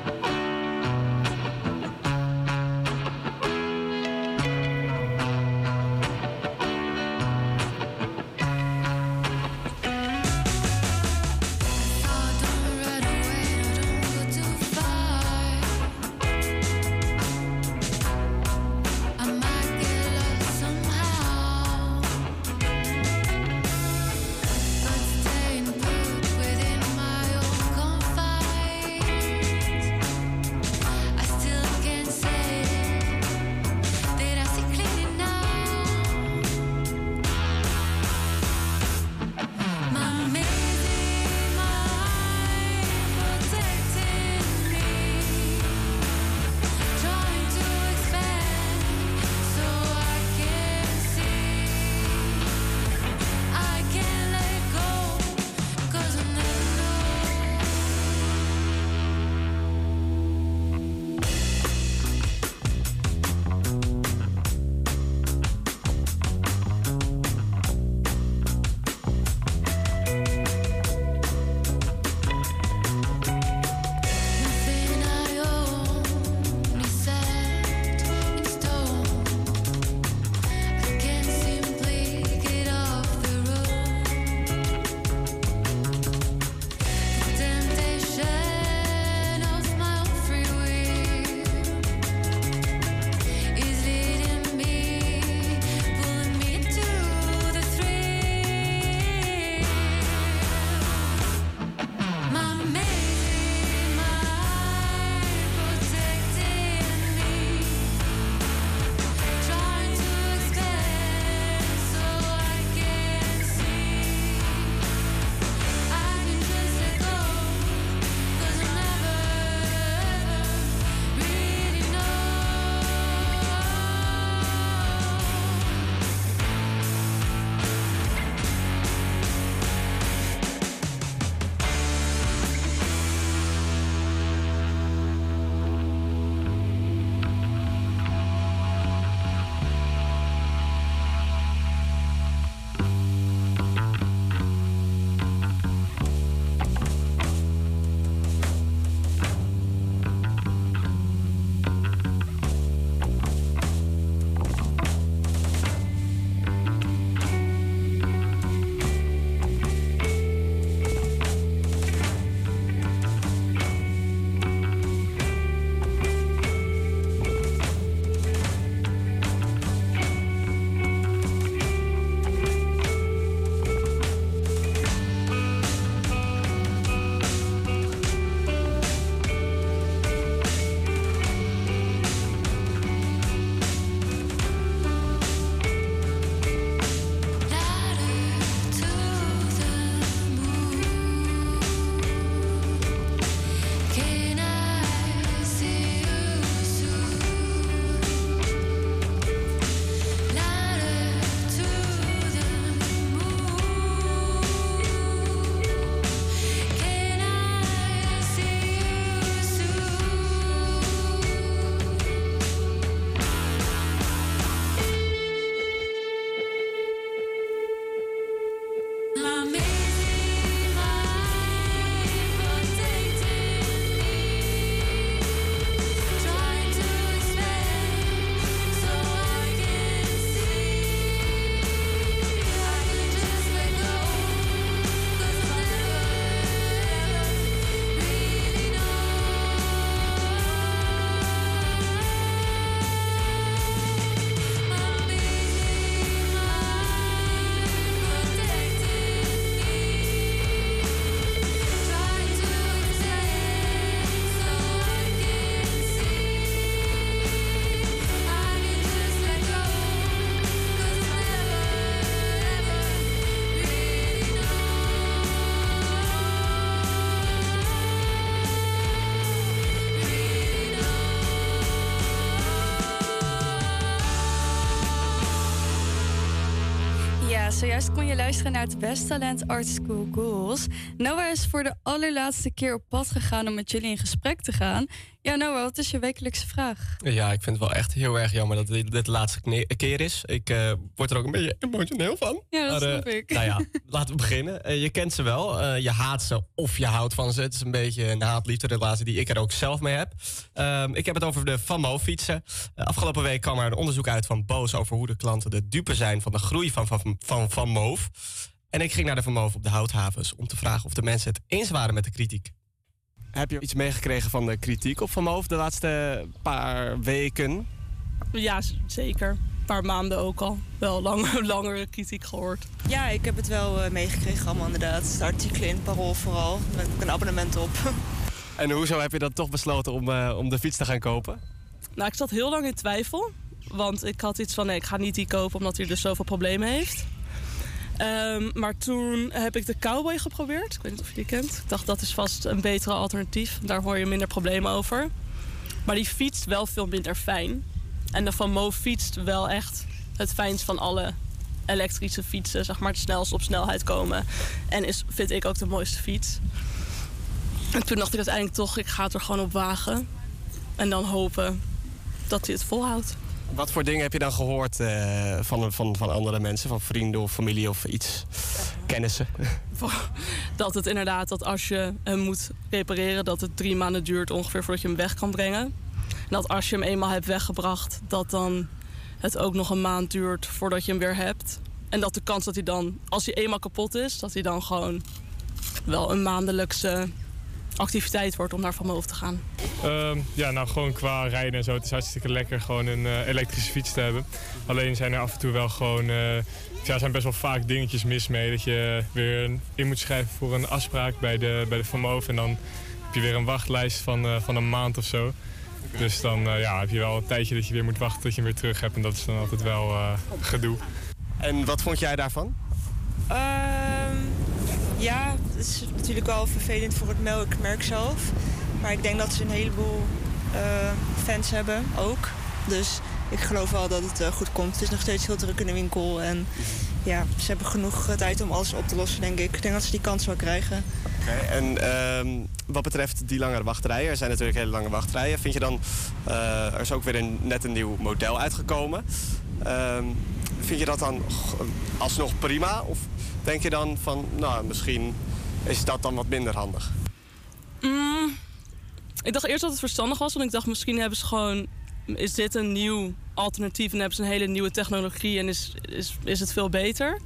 zojuist kon je luisteren naar het Best Talent Art School Goals. Noah is voor de allerlaatste keer op pad gegaan om met jullie in gesprek te gaan. Ja, Noah, wat is je wekelijkse vraag?
Ja, ik vind het wel echt heel erg jammer dat dit, dit de laatste keer is. Ik eh, word er ook een beetje emotioneel van.
Ja, dat
Maar, eh,
snap ik.
Nou ja, (laughs) laten we beginnen. Eh, je kent ze wel. Je haat ze of je houdt van ze. Het is een beetje een haat-liefde relatie die ik er ook zelf mee heb. Ehm, ik heb het over de Van Mo fietsen. Eh, afgelopen week kwam er een onderzoek uit van Boos over hoe de klanten de dupe zijn van de groei van Van, van, van Moof. En ik ging naar de Van Moof op de houthavens om te vragen of de mensen het eens waren met de kritiek. Heb je iets meegekregen van de kritiek op Van Moof de laatste paar weken?
Ja, zeker. Een paar maanden ook al. Wel lang, (laughs) langere kritiek gehoord.
Ja, ik heb het wel eh, meegekregen allemaal inderdaad. De artikelen in het Parool vooral. Daar heb ik een abonnement op. (laughs)
En hoezo heb je dan toch besloten om, eh, om de fiets te gaan kopen?
Nou, ik zat heel lang in twijfel. Want ik had iets van, nee, ik ga niet die kopen omdat hij dus zoveel problemen heeft. Ehm, maar toen heb ik de Cowboy geprobeerd. Ik weet niet of je die kent. Ik dacht, dat is vast een betere alternatief. Daar hoor je minder problemen over. Maar die fietst wel veel minder fijn. En de Van Mo fietst wel echt het fijnst van alle elektrische fietsen. Zeg maar het snelst op snelheid komen. En is, vind ik ook de mooiste fiets. En toen dacht ik uiteindelijk toch, ik ga het er gewoon op wagen. En dan hopen dat hij het volhoudt.
Wat voor dingen heb je dan gehoord eh, van, van, van andere mensen, van vrienden of familie of iets, kennissen? (laughs)
Dat het inderdaad, dat als je hem moet repareren, dat het drie maanden duurt ongeveer voordat je hem weg kan brengen. En dat als je hem eenmaal hebt weggebracht, dat dan het ook nog een maand duurt voordat je hem weer hebt. En dat de kans dat hij dan, als hij eenmaal kapot is, dat hij dan gewoon wel een maandelijkse activiteit wordt om naar Van Moof te gaan.
Ehm, ja, nou gewoon qua rijden en zo. Het is hartstikke lekker gewoon een eh, elektrische fiets te hebben. Alleen zijn er af en toe wel gewoon... eh, ja, er zijn best wel vaak dingetjes mis mee. Dat je weer een- in moet schrijven voor een afspraak bij de, bij de Van Moof. En dan heb je weer een wachtlijst van, eh, van een maand of zo. Dus dan eh, ja, heb je wel een tijdje dat je weer moet wachten tot je hem weer terug hebt. En dat is dan altijd wel eh, gedoe.
En wat vond jij daarvan?
Ja, het is natuurlijk wel vervelend voor het melkmerk zelf. Maar ik denk dat ze een heleboel eh, fans hebben ook. Dus ik geloof wel dat het eh, goed komt. Het is nog steeds heel druk in de winkel. En ja, ze hebben genoeg eh, tijd om alles op te lossen, denk ik. Ik denk dat ze die kans wel krijgen.
Oké, En ehm, wat betreft die langere wachtrijen, er zijn natuurlijk hele lange wachtrijen. Vind je dan, er is ook weer een, net een nieuw model uitgekomen. Ehm, vind je dat dan alsnog prima? Of denk je dan van, nou, misschien is dat dan wat minder handig?
Mm, ik dacht eerst dat het verstandig was, want ik dacht misschien hebben ze gewoon... Is dit een nieuw alternatief en hebben ze een hele nieuwe technologie en is, is, is het veel beter?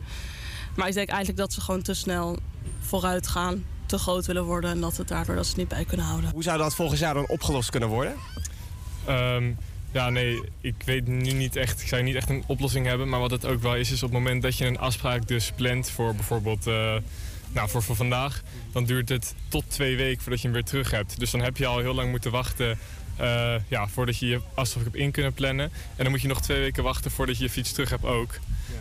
Maar ik denk eigenlijk dat ze gewoon te snel vooruit gaan, te groot willen worden... en dat het daardoor dat ze het niet bij kunnen houden.
Hoe zou dat volgend jaar dan opgelost kunnen worden?
Ehm, ja, nee, ik weet nu niet echt. Ik zou niet echt een oplossing hebben. Maar wat het ook wel is, is op het moment dat je een afspraak dus plant voor bijvoorbeeld. eh, nou, voor, voor vandaag, dan duurt het tot twee weken voordat je hem weer terug hebt. Dus dan heb je al heel lang moeten wachten eh, ja, voordat je je afspraak hebt in kunnen plannen. En dan moet je nog twee weken wachten voordat je je fiets terug hebt ook.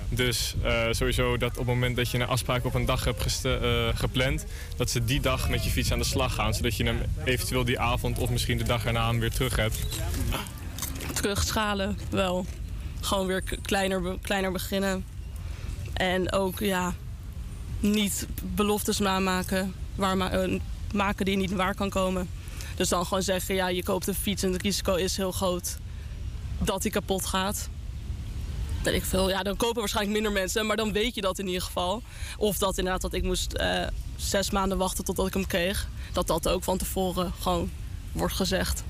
Dus eh, sowieso dat op het moment dat je een afspraak op een dag hebt gepland, dat ze die dag met je fiets aan de slag gaan. Zodat je hem eventueel die avond of misschien de dag erna hem weer terug hebt.
Terugschalen wel. Gewoon weer kleiner, kleiner beginnen. En ook, ja, niet beloftes namaken waar eh, maken die niet waar kan komen. Dus dan gewoon zeggen, ja, je koopt een fiets en het risico is heel groot dat die kapot gaat. Weet ik veel. Ja, dan kopen waarschijnlijk minder mensen, maar dan weet je dat in ieder geval. Of dat inderdaad dat ik moest eh, zes maanden wachten totdat ik hem kreeg. Dat dat ook van tevoren gewoon wordt gezegd.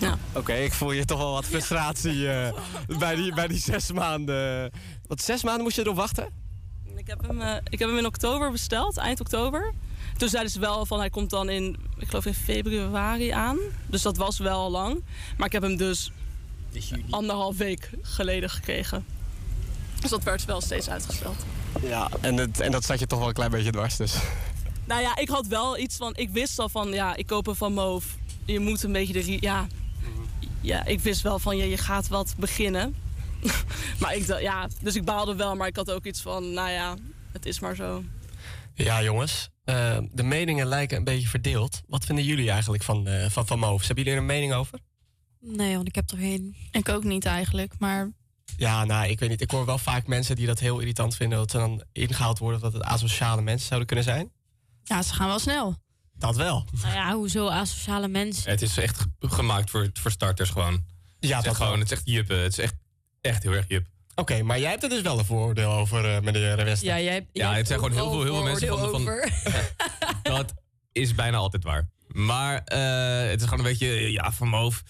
Ja.
Oké, ik voel je toch wel wat frustratie eh, bij, die, bij die zes maanden. Wat, zes maanden moest je erop wachten?
Ik heb, hem, eh, ik heb hem in oktober besteld, eind oktober. Toen zeiden ze wel van hij komt dan in, ik geloof in februari aan. Dus dat was wel lang. Maar ik heb hem dus anderhalf week geleden gekregen. Dus dat werd wel steeds uitgesteld.
Ja, en, het, en dat zat je toch wel een klein beetje dwars dus.
Nou ja, ik had wel iets van, ik wist al van ja, ik koop hem van Moof. Je moet een beetje de, ja, ja, ik wist wel van je, je gaat wat beginnen. (laughs) maar ik dacht, ja, dus ik baalde wel, maar ik had ook iets van, nou ja, het is maar zo.
Ja, jongens. eh, de meningen lijken een beetje verdeeld. Wat vinden jullie eigenlijk van, eh van Van Moof? Hebben jullie er een mening over?
Nee, want ik heb er geen.
Ik ook niet eigenlijk, maar
Ja, nou, ik weet niet. Ik hoor wel vaak mensen die dat heel irritant vinden... dat ze dan ingehaald worden dat het asociale mensen zouden kunnen zijn.
Ja, ze gaan wel snel.
Dat wel.
Nou ja, hoezo asociale mensen?
Het is echt ge- gemaakt voor, voor starters gewoon.
Ja,
het is
dat
echt gewoon,
wel.
het is echt juppen. Het is echt, echt heel erg jup.
Oké, maar jij hebt er dus wel een voordeel over, eh, meneer Wester.
Ja, jij,
Ja, het zijn gewoon heel veel, heel veel mensen van, van... (laughs) Dat is bijna altijd waar. Maar eh, het is gewoon een beetje, ja, van mijn hoofd.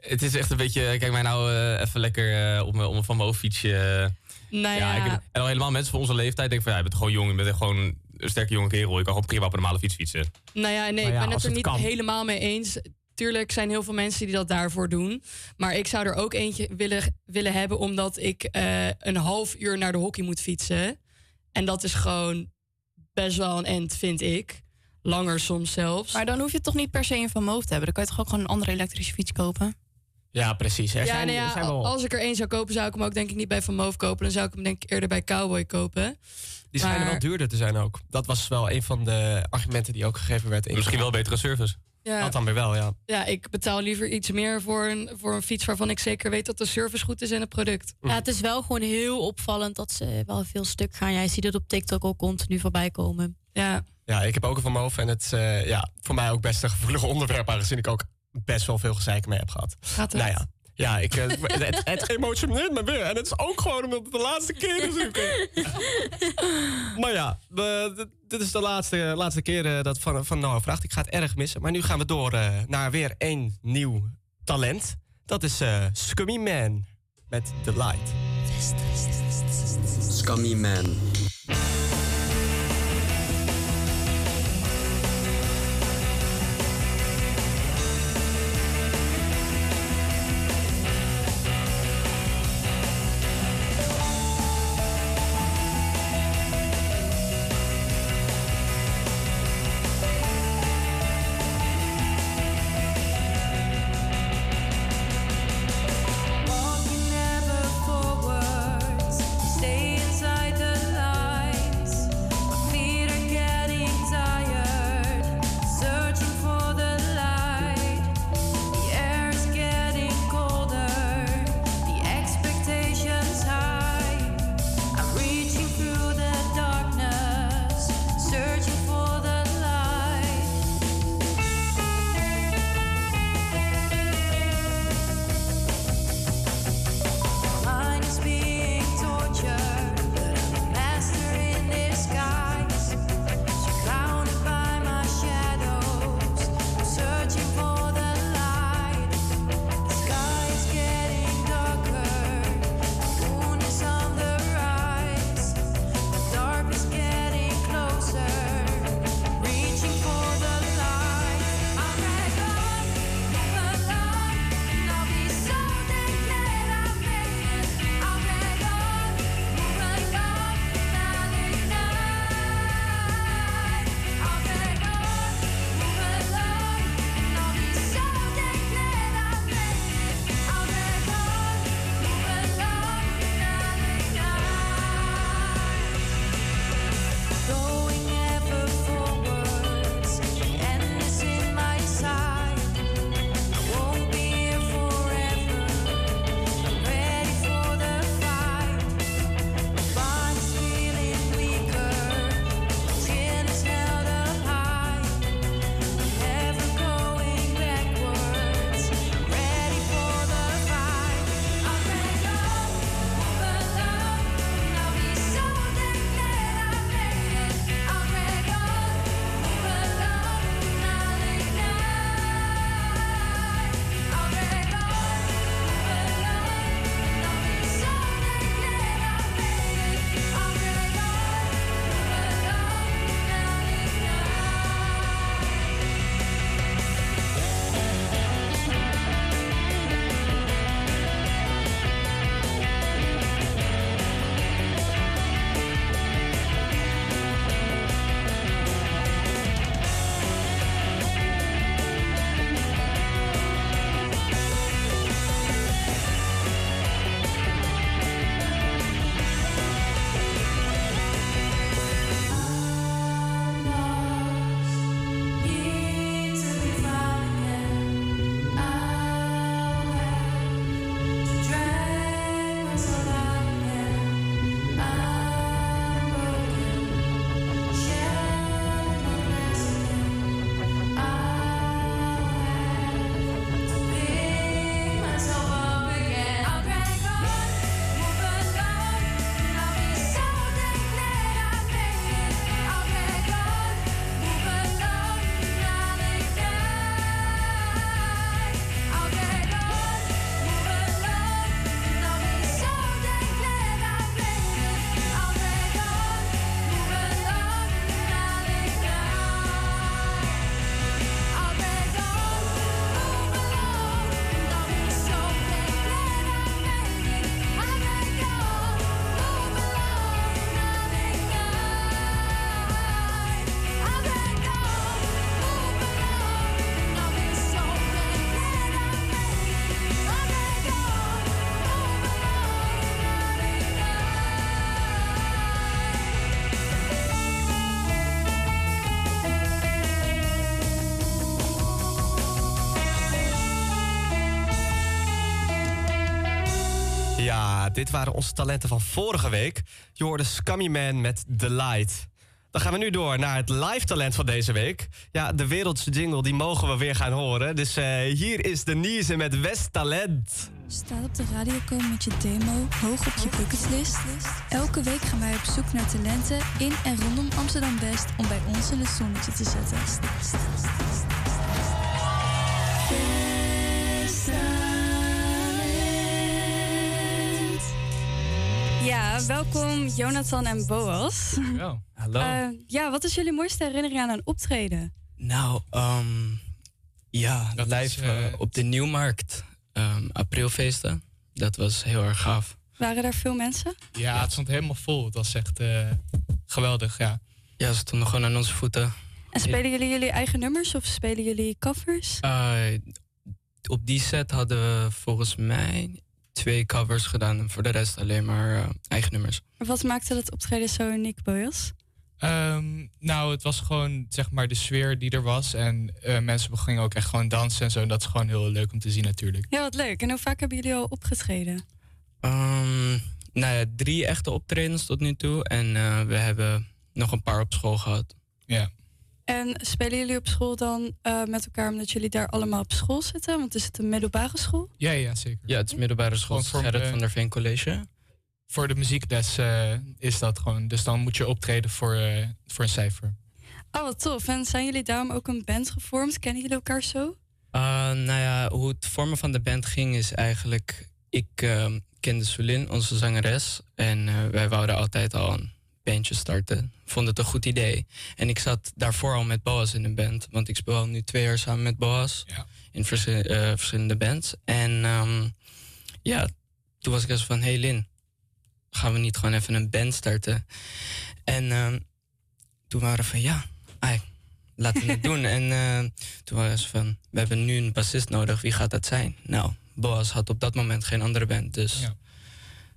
Het is echt een beetje, kijk mij nou eh, even lekker eh, op mijn, op mijn van mijn hoofd fietsje.
Nou ja.
ik, en al helemaal mensen van onze leeftijd denken van, ja, je bent gewoon jong, je bent gewoon een sterke jonge kerel. Je kan gewoon prima op een normale fiets fietsen.
Nou ja, nee, ik ben het er
het
niet
kan.
helemaal mee eens. Tuurlijk zijn heel veel mensen die dat daarvoor doen. Maar ik zou er ook eentje willen, willen hebben, omdat ik eh, een half uur naar de hockey moet fietsen. En dat is gewoon best wel een end, vind ik. Langer soms zelfs.
Maar dan hoef je toch niet per se een van Moof te hebben. Dan kan je toch ook gewoon een andere elektrische fiets kopen?
Ja, precies. Er
ja,
zijn,
nou ja,
er zijn wel...
als ik er één zou kopen, zou ik hem ook denk ik niet bij Van Moof kopen. Dan zou ik hem denk ik eerder bij Cowboy kopen.
Die schijnen
Maar-
wel duurder te zijn ook. Dat was wel een van de argumenten die ook gegeven werd. in-
Misschien wel betere service.
Ja.
Dat dan weer wel, ja.
Ja, ik betaal liever iets meer voor een, voor een fiets waarvan ik zeker weet dat de service goed is en het product.
Ja, het is wel gewoon heel opvallend dat ze wel veel stuk gaan. Jij ziet het op TikTok ook continu voorbij komen.
Ja.
Ja, ik heb ook een van en het is eh, ja, voor mij ook best een gevoelig (laughs) onderwerp, aangezien ik ook best wel veel gezeik mee heb gehad.
Gaat het?
Nou ja, ja ik, eh, het, het emotioneert me weer. En het is ook gewoon omdat het de laatste keer is. (laughs) maar ja, we- dit- dit is de laatste, laatste keer eh, dat van, van Noah vraagt. Ik ga het erg missen. Maar nu gaan we door eh, naar weer één nieuw talent. Dat is eh Scummy Man met The Light.
Scummy Man.
Dit waren onze talenten van vorige week. Je hoorde Scummy Man met The Light. Dan gaan we nu door naar het live talent van deze week. Ja, de wereldse jingle, die mogen we weer gaan horen. Dus eh, hier is Denise met West Talent.
Staat op de radio komen met je demo hoog op je bucketlist. Elke week gaan wij op zoek naar talenten in en rondom Amsterdam West om bij ons in het zonnetje te zetten.
Ja, welkom Jonathan en Boas.
Ja, hallo.
Eh, ja, wat is jullie mooiste herinnering aan een optreden?
Nou, ehm, ja, live
eh,
eh, op de Nieuwmarkt. ehm, aprilfeesten. Dat was heel erg gaaf.
Waren er veel mensen?
Ja, het stond helemaal vol. Het was echt eh, geweldig, ja.
Ja, ze stonden gewoon aan onze voeten.
En spelen jullie jullie eigen nummers of spelen jullie covers?
Eh, op die set hadden we volgens mij twee covers gedaan. En voor de rest alleen maar eh, eigen nummers.
Wat maakte dat optreden zo uniek, Boas?
Ehm, nou, het was gewoon zeg maar de sfeer die er was. En eh, mensen gingen ook echt gewoon dansen en zo. En dat is gewoon heel leuk om te zien natuurlijk.
Ja, wat leuk. En hoe vaak hebben jullie al opgetreden?
Ehm, nou ja, drie echte optredens tot nu toe. En eh, we hebben nog een paar op school gehad.
Ja.
En spelen jullie op school dan eh, met elkaar omdat jullie daar allemaal op school zitten? Want is het een middelbare school?
Ja, ja, zeker.
Ja, het is middelbare school
voor,
Gerrit van der Veen College.
Voor de muziekles eh, is dat gewoon. Dus dan moet je optreden voor, eh, voor een cijfer.
Oh, wat tof. En zijn jullie daarom ook een band gevormd? Kennen jullie elkaar zo?
Uh, nou ja, hoe het vormen van de band ging is eigenlijk... Ik ehm, kende Sulin, onze zangeres. En eh, wij wouden altijd al een bandje starten. Vonden het een goed idee. En ik zat daarvoor al met Boas in een band. Want ik speel al nu twee jaar samen met Boas. In eh, verschillende bands. En ehm, ja, toen was ik eens van... Hey Lin, gaan we niet gewoon even een band starten? En ehm, toen waren we van... Ja, ai, laten we het doen. (laughs) En eh, toen waren ze van, we hebben nu een bassist nodig, wie gaat dat zijn? Nou, Boas had op dat moment geen andere band, dus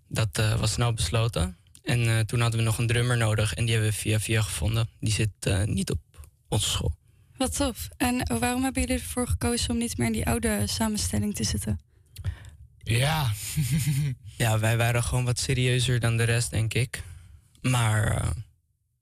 dat eh, was snel besloten. En eh, toen hadden we nog een drummer nodig en die hebben we via via gevonden. Die zit eh, niet op onze school.
Wat tof. En waarom hebben jullie ervoor gekozen om niet meer in die oude samenstelling te zitten?
Ja. (laughs)
ja, wij waren gewoon wat serieuzer dan de rest, denk ik. Maar eh,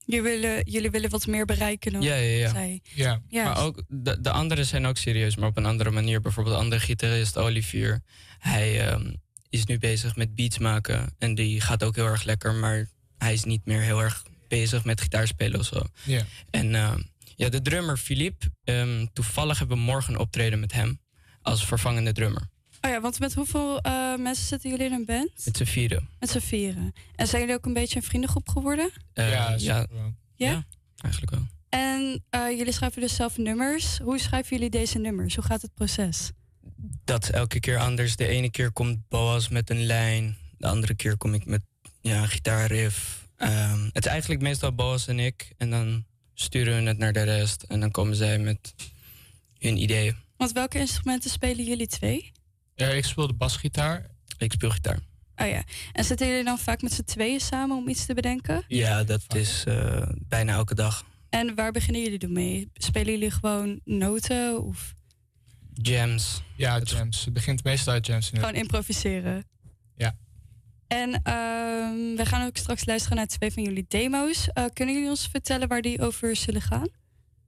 Jullie willen, jullie willen wat meer bereiken dan
ja, ja, ja.
zij.
Ja.
Maar ook de, de anderen zijn ook serieus, maar op een andere manier. Bijvoorbeeld de andere gitarist, Olivier. Hij ehm, is nu bezig met beats maken. En die gaat ook heel erg lekker, maar hij is niet meer heel erg bezig met gitaarspelen of zo.
Ja.
En ehm, ja, de drummer Philippe, ehm, toevallig hebben we morgen een optreden met hem als vervangende drummer.
Oh ja, want met hoeveel eh, mensen zitten jullie in een band?
Met z'n vieren.
Met z'n vieren. En zijn jullie ook een beetje een vriendengroep geworden?
Eh,
Ja,
ja,
Ja?
ja, eigenlijk wel.
En eh, jullie schrijven dus zelf nummers. Hoe schrijven jullie deze nummers? Hoe gaat het proces?
Dat elke keer anders. De ene keer komt Boas met een lijn. De andere keer kom ik met ja, een gitaarriff. Ehm, het is eigenlijk meestal Boas en ik. En dan sturen we het naar de rest. En dan komen zij met hun ideeën.
Want welke instrumenten spelen jullie twee?
Ja, ik speel de basgitaar.
Ik speel gitaar.
Oh ja. En zitten jullie dan vaak met z'n tweeën samen om iets te bedenken?
Ja, dat is eh, bijna elke dag.
En waar beginnen jullie dan mee? Spelen jullie gewoon noten of
Jams.
Ja, jams. Het begint meestal uit jams.
gewoon improviseren?
Ja.
En ehm, we gaan ook straks luisteren naar twee van jullie demo's. Eh, kunnen jullie ons vertellen waar die over zullen gaan?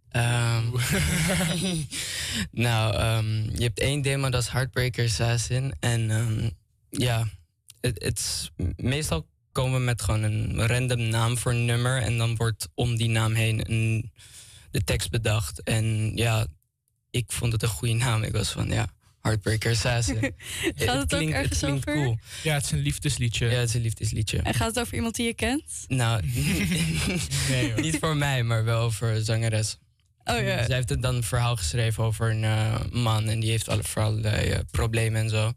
Ehm, (laughs) nou, ehm, je hebt één demo, dat is Heartbreaker Assassin. En ehm, ja, het het is meestal komen we met gewoon een random naam voor een nummer. En dan wordt om die naam heen een, de tekst bedacht. En ja, ik vond het een goede naam. Ik was van, ja, Heartbreaker Assassin. (laughs)
Gaat het ook ergens
klinkt
over?
Cool.
Ja, het is een liefdesliedje.
Ja, het is een liefdesliedje.
En gaat het over iemand die je kent?
Nou, (laughs)
Nee,
niet voor mij, maar wel over een zangeres.
Oh ja.
Zij heeft het dan een verhaal geschreven over een eh, man en die heeft alle, voor allerlei eh, problemen en zo.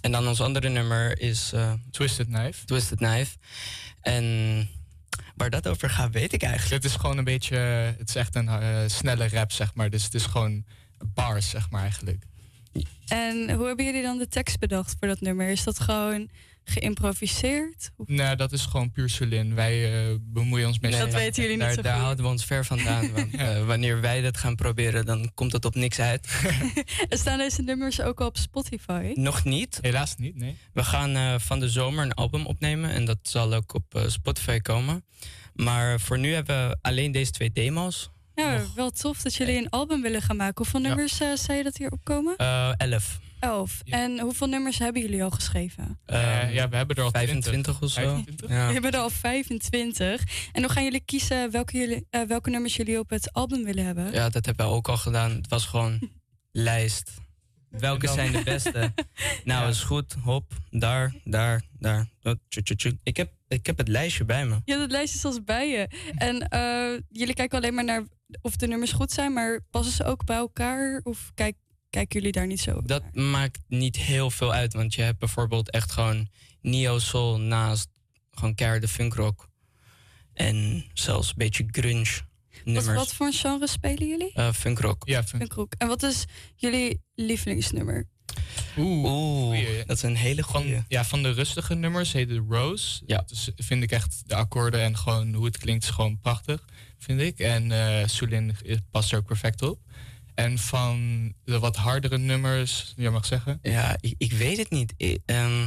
En dan ons andere nummer is eh,
Twisted Knife.
Twisted Knife. En waar dat over gaat, weet ik eigenlijk.
Het is gewoon een beetje, het is echt een snelle rap, zeg maar. Dus het is gewoon bars, zeg maar, eigenlijk.
En hoe hebben jullie dan de tekst bedacht voor dat nummer? Is dat gewoon geïmproviseerd?
Nee, dat is gewoon puur Celine. Wij eh, bemoeien ons meestal...
Dat weten jullie niet
daar,
zo
Daar
goed.
houden we ons ver vandaan. Want (laughs) eh, wanneer wij dat gaan proberen, dan komt het op niks uit.
En (laughs) staan deze nummers ook al op Spotify?
Nog niet.
Helaas niet, nee.
We gaan eh, van de zomer een album opnemen en dat zal ook op Spotify komen. Maar voor nu hebben we alleen deze twee demo's.
Nou, wel tof dat jullie een album willen gaan maken. Hoeveel nummers eh, zei je dat hierop komen?
Eh, elf.
Elf. En hoeveel nummers hebben jullie al geschreven?
Eh,
ja, we hebben er al
25 of zo.
25?
Ja.
We hebben er al 25. En hoe gaan jullie kiezen welke, jullie, eh, welke nummers jullie op het album willen hebben?
Ja, dat hebben we ook al gedaan. Het was gewoon (laughs) lijst. Welke
dan-
zijn de beste? (laughs) Nou, is goed. Hop, daar, daar, daar. Ik heb, ik heb het lijstje bij me.
Ja, dat lijst is zelfs bij je. En eh, jullie kijken alleen maar naar of de nummers goed zijn, maar passen ze ook bij elkaar? Of kijk, kijken jullie daar niet zo op?
Dat maakt niet heel veel uit, want je hebt bijvoorbeeld echt gewoon neo soul naast gewoon keiharde funkrock. En zelfs een beetje grunge
Wat,
nummers.
wat voor een genre spelen jullie?
Eh, funkrock.
Ja,
Punkrock. En wat is jullie lievelingsnummer?
Oeh,
dat is een hele goede.
Van, ja, van de rustige nummers heet het Rose. Ja. Dus vind ik echt de akkoorden en gewoon hoe het klinkt is gewoon prachtig, vind ik. En eh Soulin past er ook perfect op. En van de wat hardere nummers, jij mag zeggen.
Ja, ik, ik weet het niet. Ik, ehm,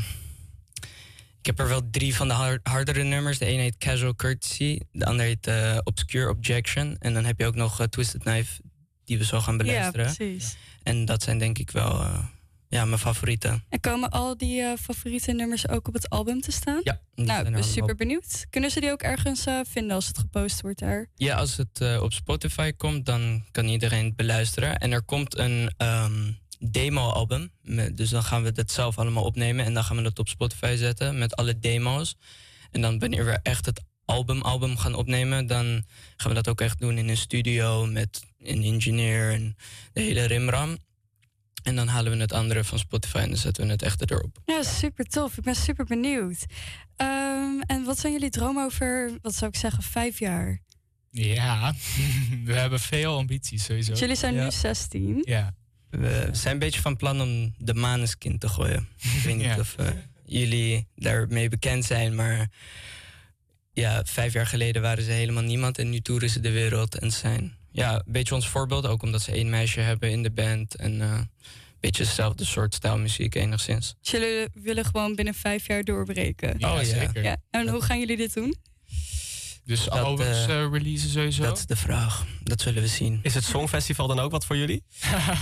ik heb er wel drie van de har- hardere nummers. De ene heet Casual Courtesy, de andere heet eh, Obscure Objection. En dan heb je ook nog eh, Twisted Knife, die we zo gaan beluisteren.
Ja, precies.
En dat zijn denk ik wel eh, ja, mijn favorieten.
En komen al die eh, favoriete nummers ook op het album te staan?
Ja,
Nou, ik ben
er
super benieuwd. Kunnen ze die ook ergens eh, vinden als het gepost wordt daar?
Ja, als het eh, op Spotify komt, dan kan iedereen het beluisteren. En er komt een ehm, demo-album. Dus dan gaan we dat zelf allemaal opnemen. En dan gaan we dat op Spotify zetten met alle demo's. En dan wanneer we echt het album-album gaan opnemen, dan gaan we dat ook echt doen in een studio met een engineer en de hele rimram. En dan halen we het andere van Spotify en dan zetten we het echt erop.
Ja, super tof. Ik ben super benieuwd. Ehm, en wat zijn jullie dromen over, wat zou ik zeggen, vijf jaar?
Ja, (laughs) we hebben veel ambities sowieso.
Dus jullie zijn
Ja.
nu 16.
Ja.
We zijn een beetje van plan om de Maneskin te gooien. Ik weet niet
Ja.
of eh, jullie daarmee bekend zijn, maar ja, vijf jaar geleden waren ze helemaal niemand en nu toeren ze de wereld en zijn ja, een beetje ons voorbeeld, ook omdat ze één meisje hebben in de band en eh, een beetje hetzelfde soort stijlmuziek enigszins.
Dus jullie willen gewoon binnen vijf jaar doorbreken?
Ja, Oh, ja. zeker.
Ja. En hoe gaan jullie dit doen?
Dus albums
eh,
eh, releasen sowieso?
Dat is de vraag. Dat zullen we zien.
Is het Songfestival dan ook wat voor jullie?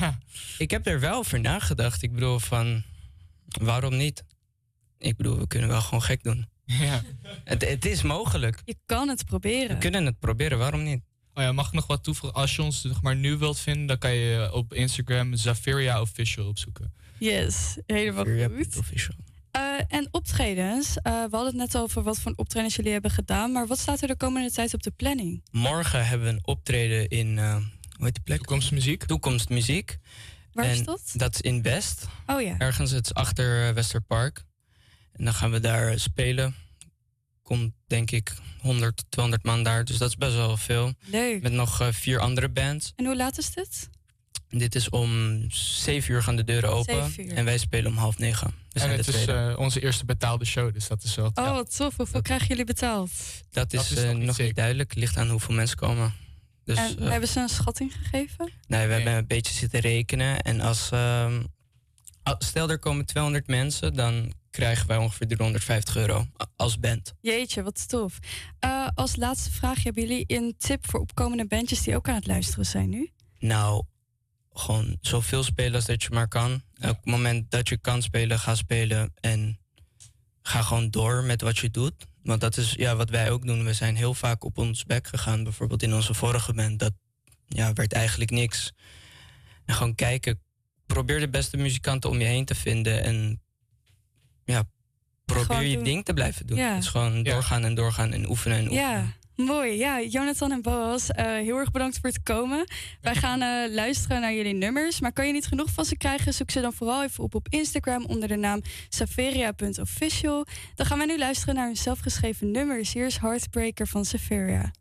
(laughs)
Ik heb er wel over nagedacht. Ik bedoel van, waarom niet? Ik bedoel, we kunnen wel gewoon gek doen.
Ja.
Het, het is mogelijk.
Je kan het proberen.
We kunnen het proberen, waarom niet?
Oh ja, mag ik nog wat toevoegen? Als je ons zeg maar, nu wilt vinden, dan kan je op Instagram Zafiria Official opzoeken.
Yes, helemaal
Zafiria
goed.
Official.
Eh, en optredens. Eh, we hadden het net over wat voor optredens jullie hebben gedaan. Maar wat staat er de komende tijd op de planning?
Morgen hebben we een optreden in, eh, hoe heet die plek?
Toekomstmuziek.
Toekomstmuziek.
Waar
en
is dat?
Dat is in West.
Oh ja.
Ergens, het is achter Westerpark. En dan gaan we daar spelen. Komt denk ik 100, 200 man daar. Dus dat is best wel veel.
Leuk.
Met nog eh, vier andere bands.
En hoe laat is dit?
Dit is om 7 uur gaan de deuren open. En wij spelen om half negen. We
en het is eh, onze eerste betaalde show, dus dat is wel...
Oh, wat tof. Hoeveel krijgen jullie betaald?
dat is,
dat is
eh,
nog niet
nog niet duidelijk. Ligt aan hoeveel mensen komen. Dus,
en
eh,
hebben ze een schatting gegeven?
Nee, we hebben een beetje zitten rekenen. En als, ehm, stel er komen 200 mensen, dan krijgen wij ongeveer 350 euro als band.
Jeetje, wat tof. Eh, als laatste vraag, hebben jullie een tip voor opkomende bandjes die ook aan het luisteren zijn nu?
Nou, gewoon zoveel spelen als dat je maar kan. Op het moment dat je kan spelen, ga spelen. En ga gewoon door met wat je doet. Want dat is ja, wat wij ook doen. We zijn heel vaak op ons bek gegaan. Bijvoorbeeld in onze vorige band. Dat ja, werd eigenlijk niks. En gewoon kijken. Probeer de beste muzikanten om je heen te vinden. En ja, probeer
Gewoon
je
doen.
ding te blijven doen.
Ja.
Dus gewoon doorgaan en doorgaan en oefenen en oefenen.
Ja, mooi. Ja, Jonathan en Boas, eh, heel erg bedankt voor het komen. Wij gaan eh, luisteren naar jullie nummers. Maar kan je niet genoeg van ze krijgen, zoek ze dan vooral even op op Instagram onder de naam saveria.official. Dan gaan wij nu luisteren naar hun zelfgeschreven nummers. Hier is Heartbreaker van Saveria.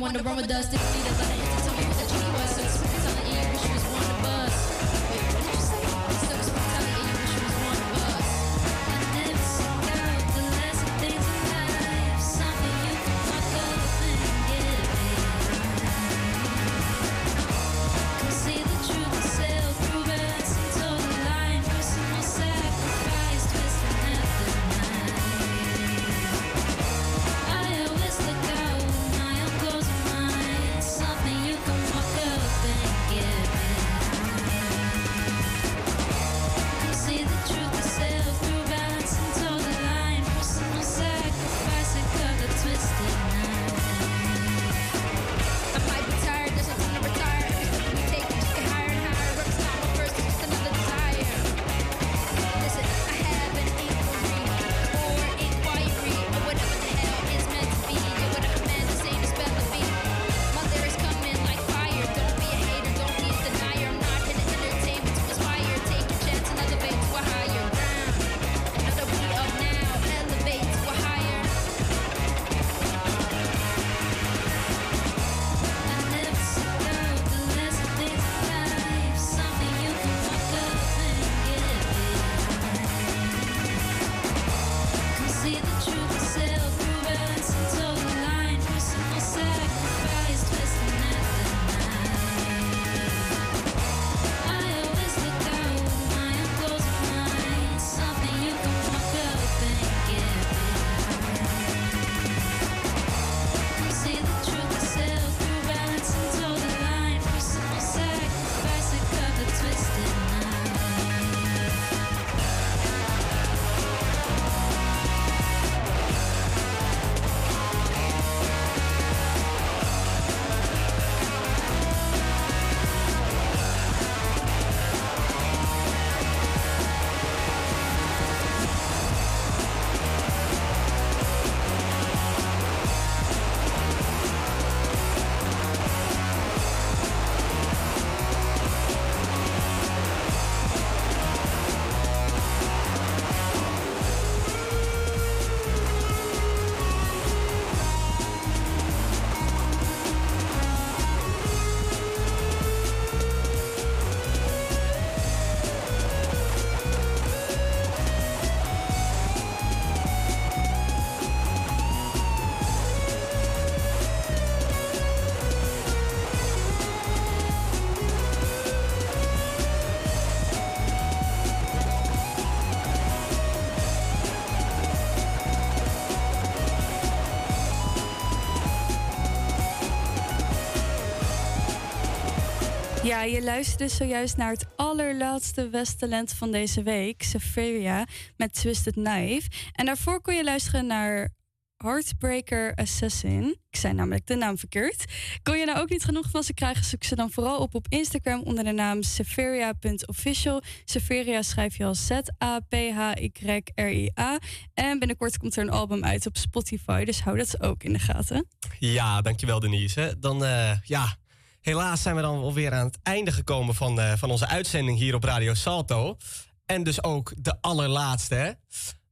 Want to run with us. Didn't need a lot of hints to tell me what
Ja, je luisterde zojuist naar het allerlaatste Westtalent van deze week, Severia, met Twisted Knife. En daarvoor kon je luisteren naar Heartbreaker Assassin. Ik zei namelijk de naam verkeerd. Kon je nou ook niet genoeg van ze krijgen, zoek ze dan vooral op op Instagram onder de naam severia.official. Severia schrijf je als Z-A-P-H-Y-R-I-A. En binnenkort komt er een album uit op Spotify, dus hou dat ook in de gaten.
Ja, dankjewel Denise. Dan, eh, ja, helaas zijn we dan alweer aan het einde gekomen van, eh, van onze uitzending hier op Radio Salto. En dus ook de allerlaatste, hè?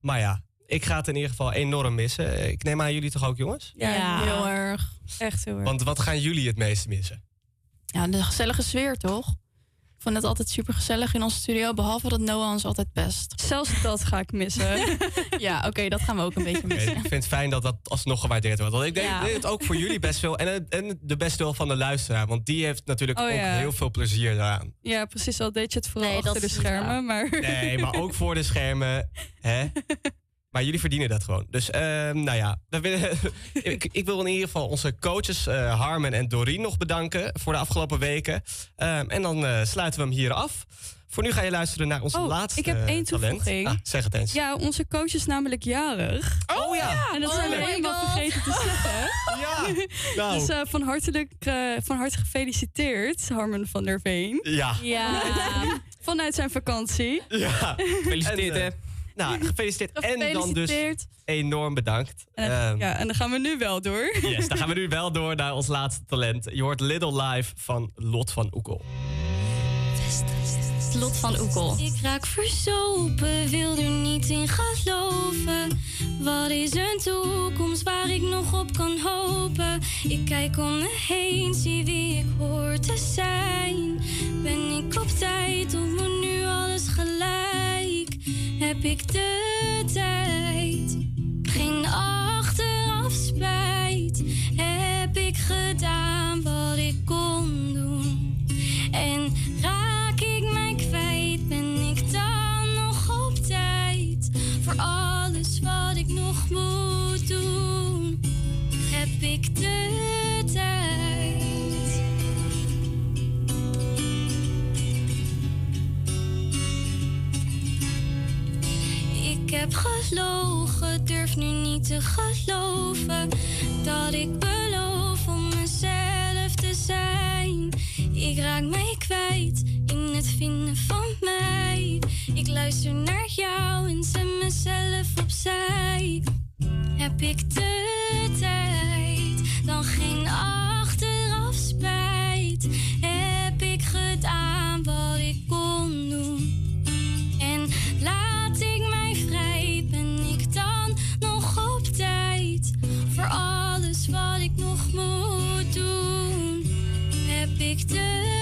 Maar ja, ik ga het in ieder geval enorm missen. Ik neem aan jullie toch ook, jongens?
Ja, heel erg.
Echt heel erg.
Want wat gaan jullie het meeste missen?
Ja, de gezellige sfeer toch? Ik vond het altijd super gezellig in onze studio, behalve dat Noah ons altijd pest.
Zelfs dat ga ik missen. (laughs)
ja, oké, dat gaan we ook een beetje
Nee,
missen.
ik vind het fijn dat dat alsnog gewaardeerd wordt. Want ik denk,
Ja.
het ook voor jullie best veel. En, en de best wel van de luisteraar. Want die heeft natuurlijk
Oh,
ook
ja.
heel veel plezier daaraan.
Ja, precies. Al deed je het vooral
Nee,
achter de schermen, maar...
Nee, maar ook voor de schermen. Hè? (laughs) Maar jullie verdienen dat gewoon. Dus ehm, nou ja, dan wil- (laughs) ik, ik wil in ieder geval onze coaches eh, Harmen en Doreen nog bedanken voor de afgelopen weken. Ehm, en dan eh, sluiten we hem hier af. Voor nu ga je luisteren naar onze
Oh,
laatste
ik heb één
talent.
toevoeging.
Ah, zeg het eens.
Ja, onze coach is namelijk jarig.
Oh ja!
En dat
Oh
zijn we helemaal vergeten te zeggen. (laughs)
Ja! (laughs) Nou.
Dus eh, van, hartelijk, eh, van harte gefeliciteerd, Harmen van der Veen.
Ja.
Ja. Vanuit zijn vakantie.
Ja.
Gefeliciteerd,
En,
hè?
Nou, (laughs) gefeliciteerd. En dan dus enorm bedankt.
En,
Ehm,
ja, en dan gaan we nu wel door.
Yes, dan gaan we nu (laughs) wel door naar ons laatste talent. Je hoort Little Life van Lot van Oekel.
Lot van Oekel.
Ik raak verzopen, wil er niet in geloven. Wat is een toekomst waar ik nog op kan hopen? Ik kijk om me heen, zie wie ik hoor te zijn. Ben ik op tijd of moet nu alles gelijk? Heb ik de tijd? Geen achteraf spijt. Heb ik gedaan wat ik kon doen? En heb gelogen, durf nu niet te geloven dat ik beloof om mezelf te zijn. Ik raak mij kwijt in het vinden van mij. Ik luister naar jou en zet mezelf opzij. Heb ik de tijd, dan geen achteraf spijt. Heb ik gedaan wat ik kon. voor alles wat ik nog moet doen, heb ik de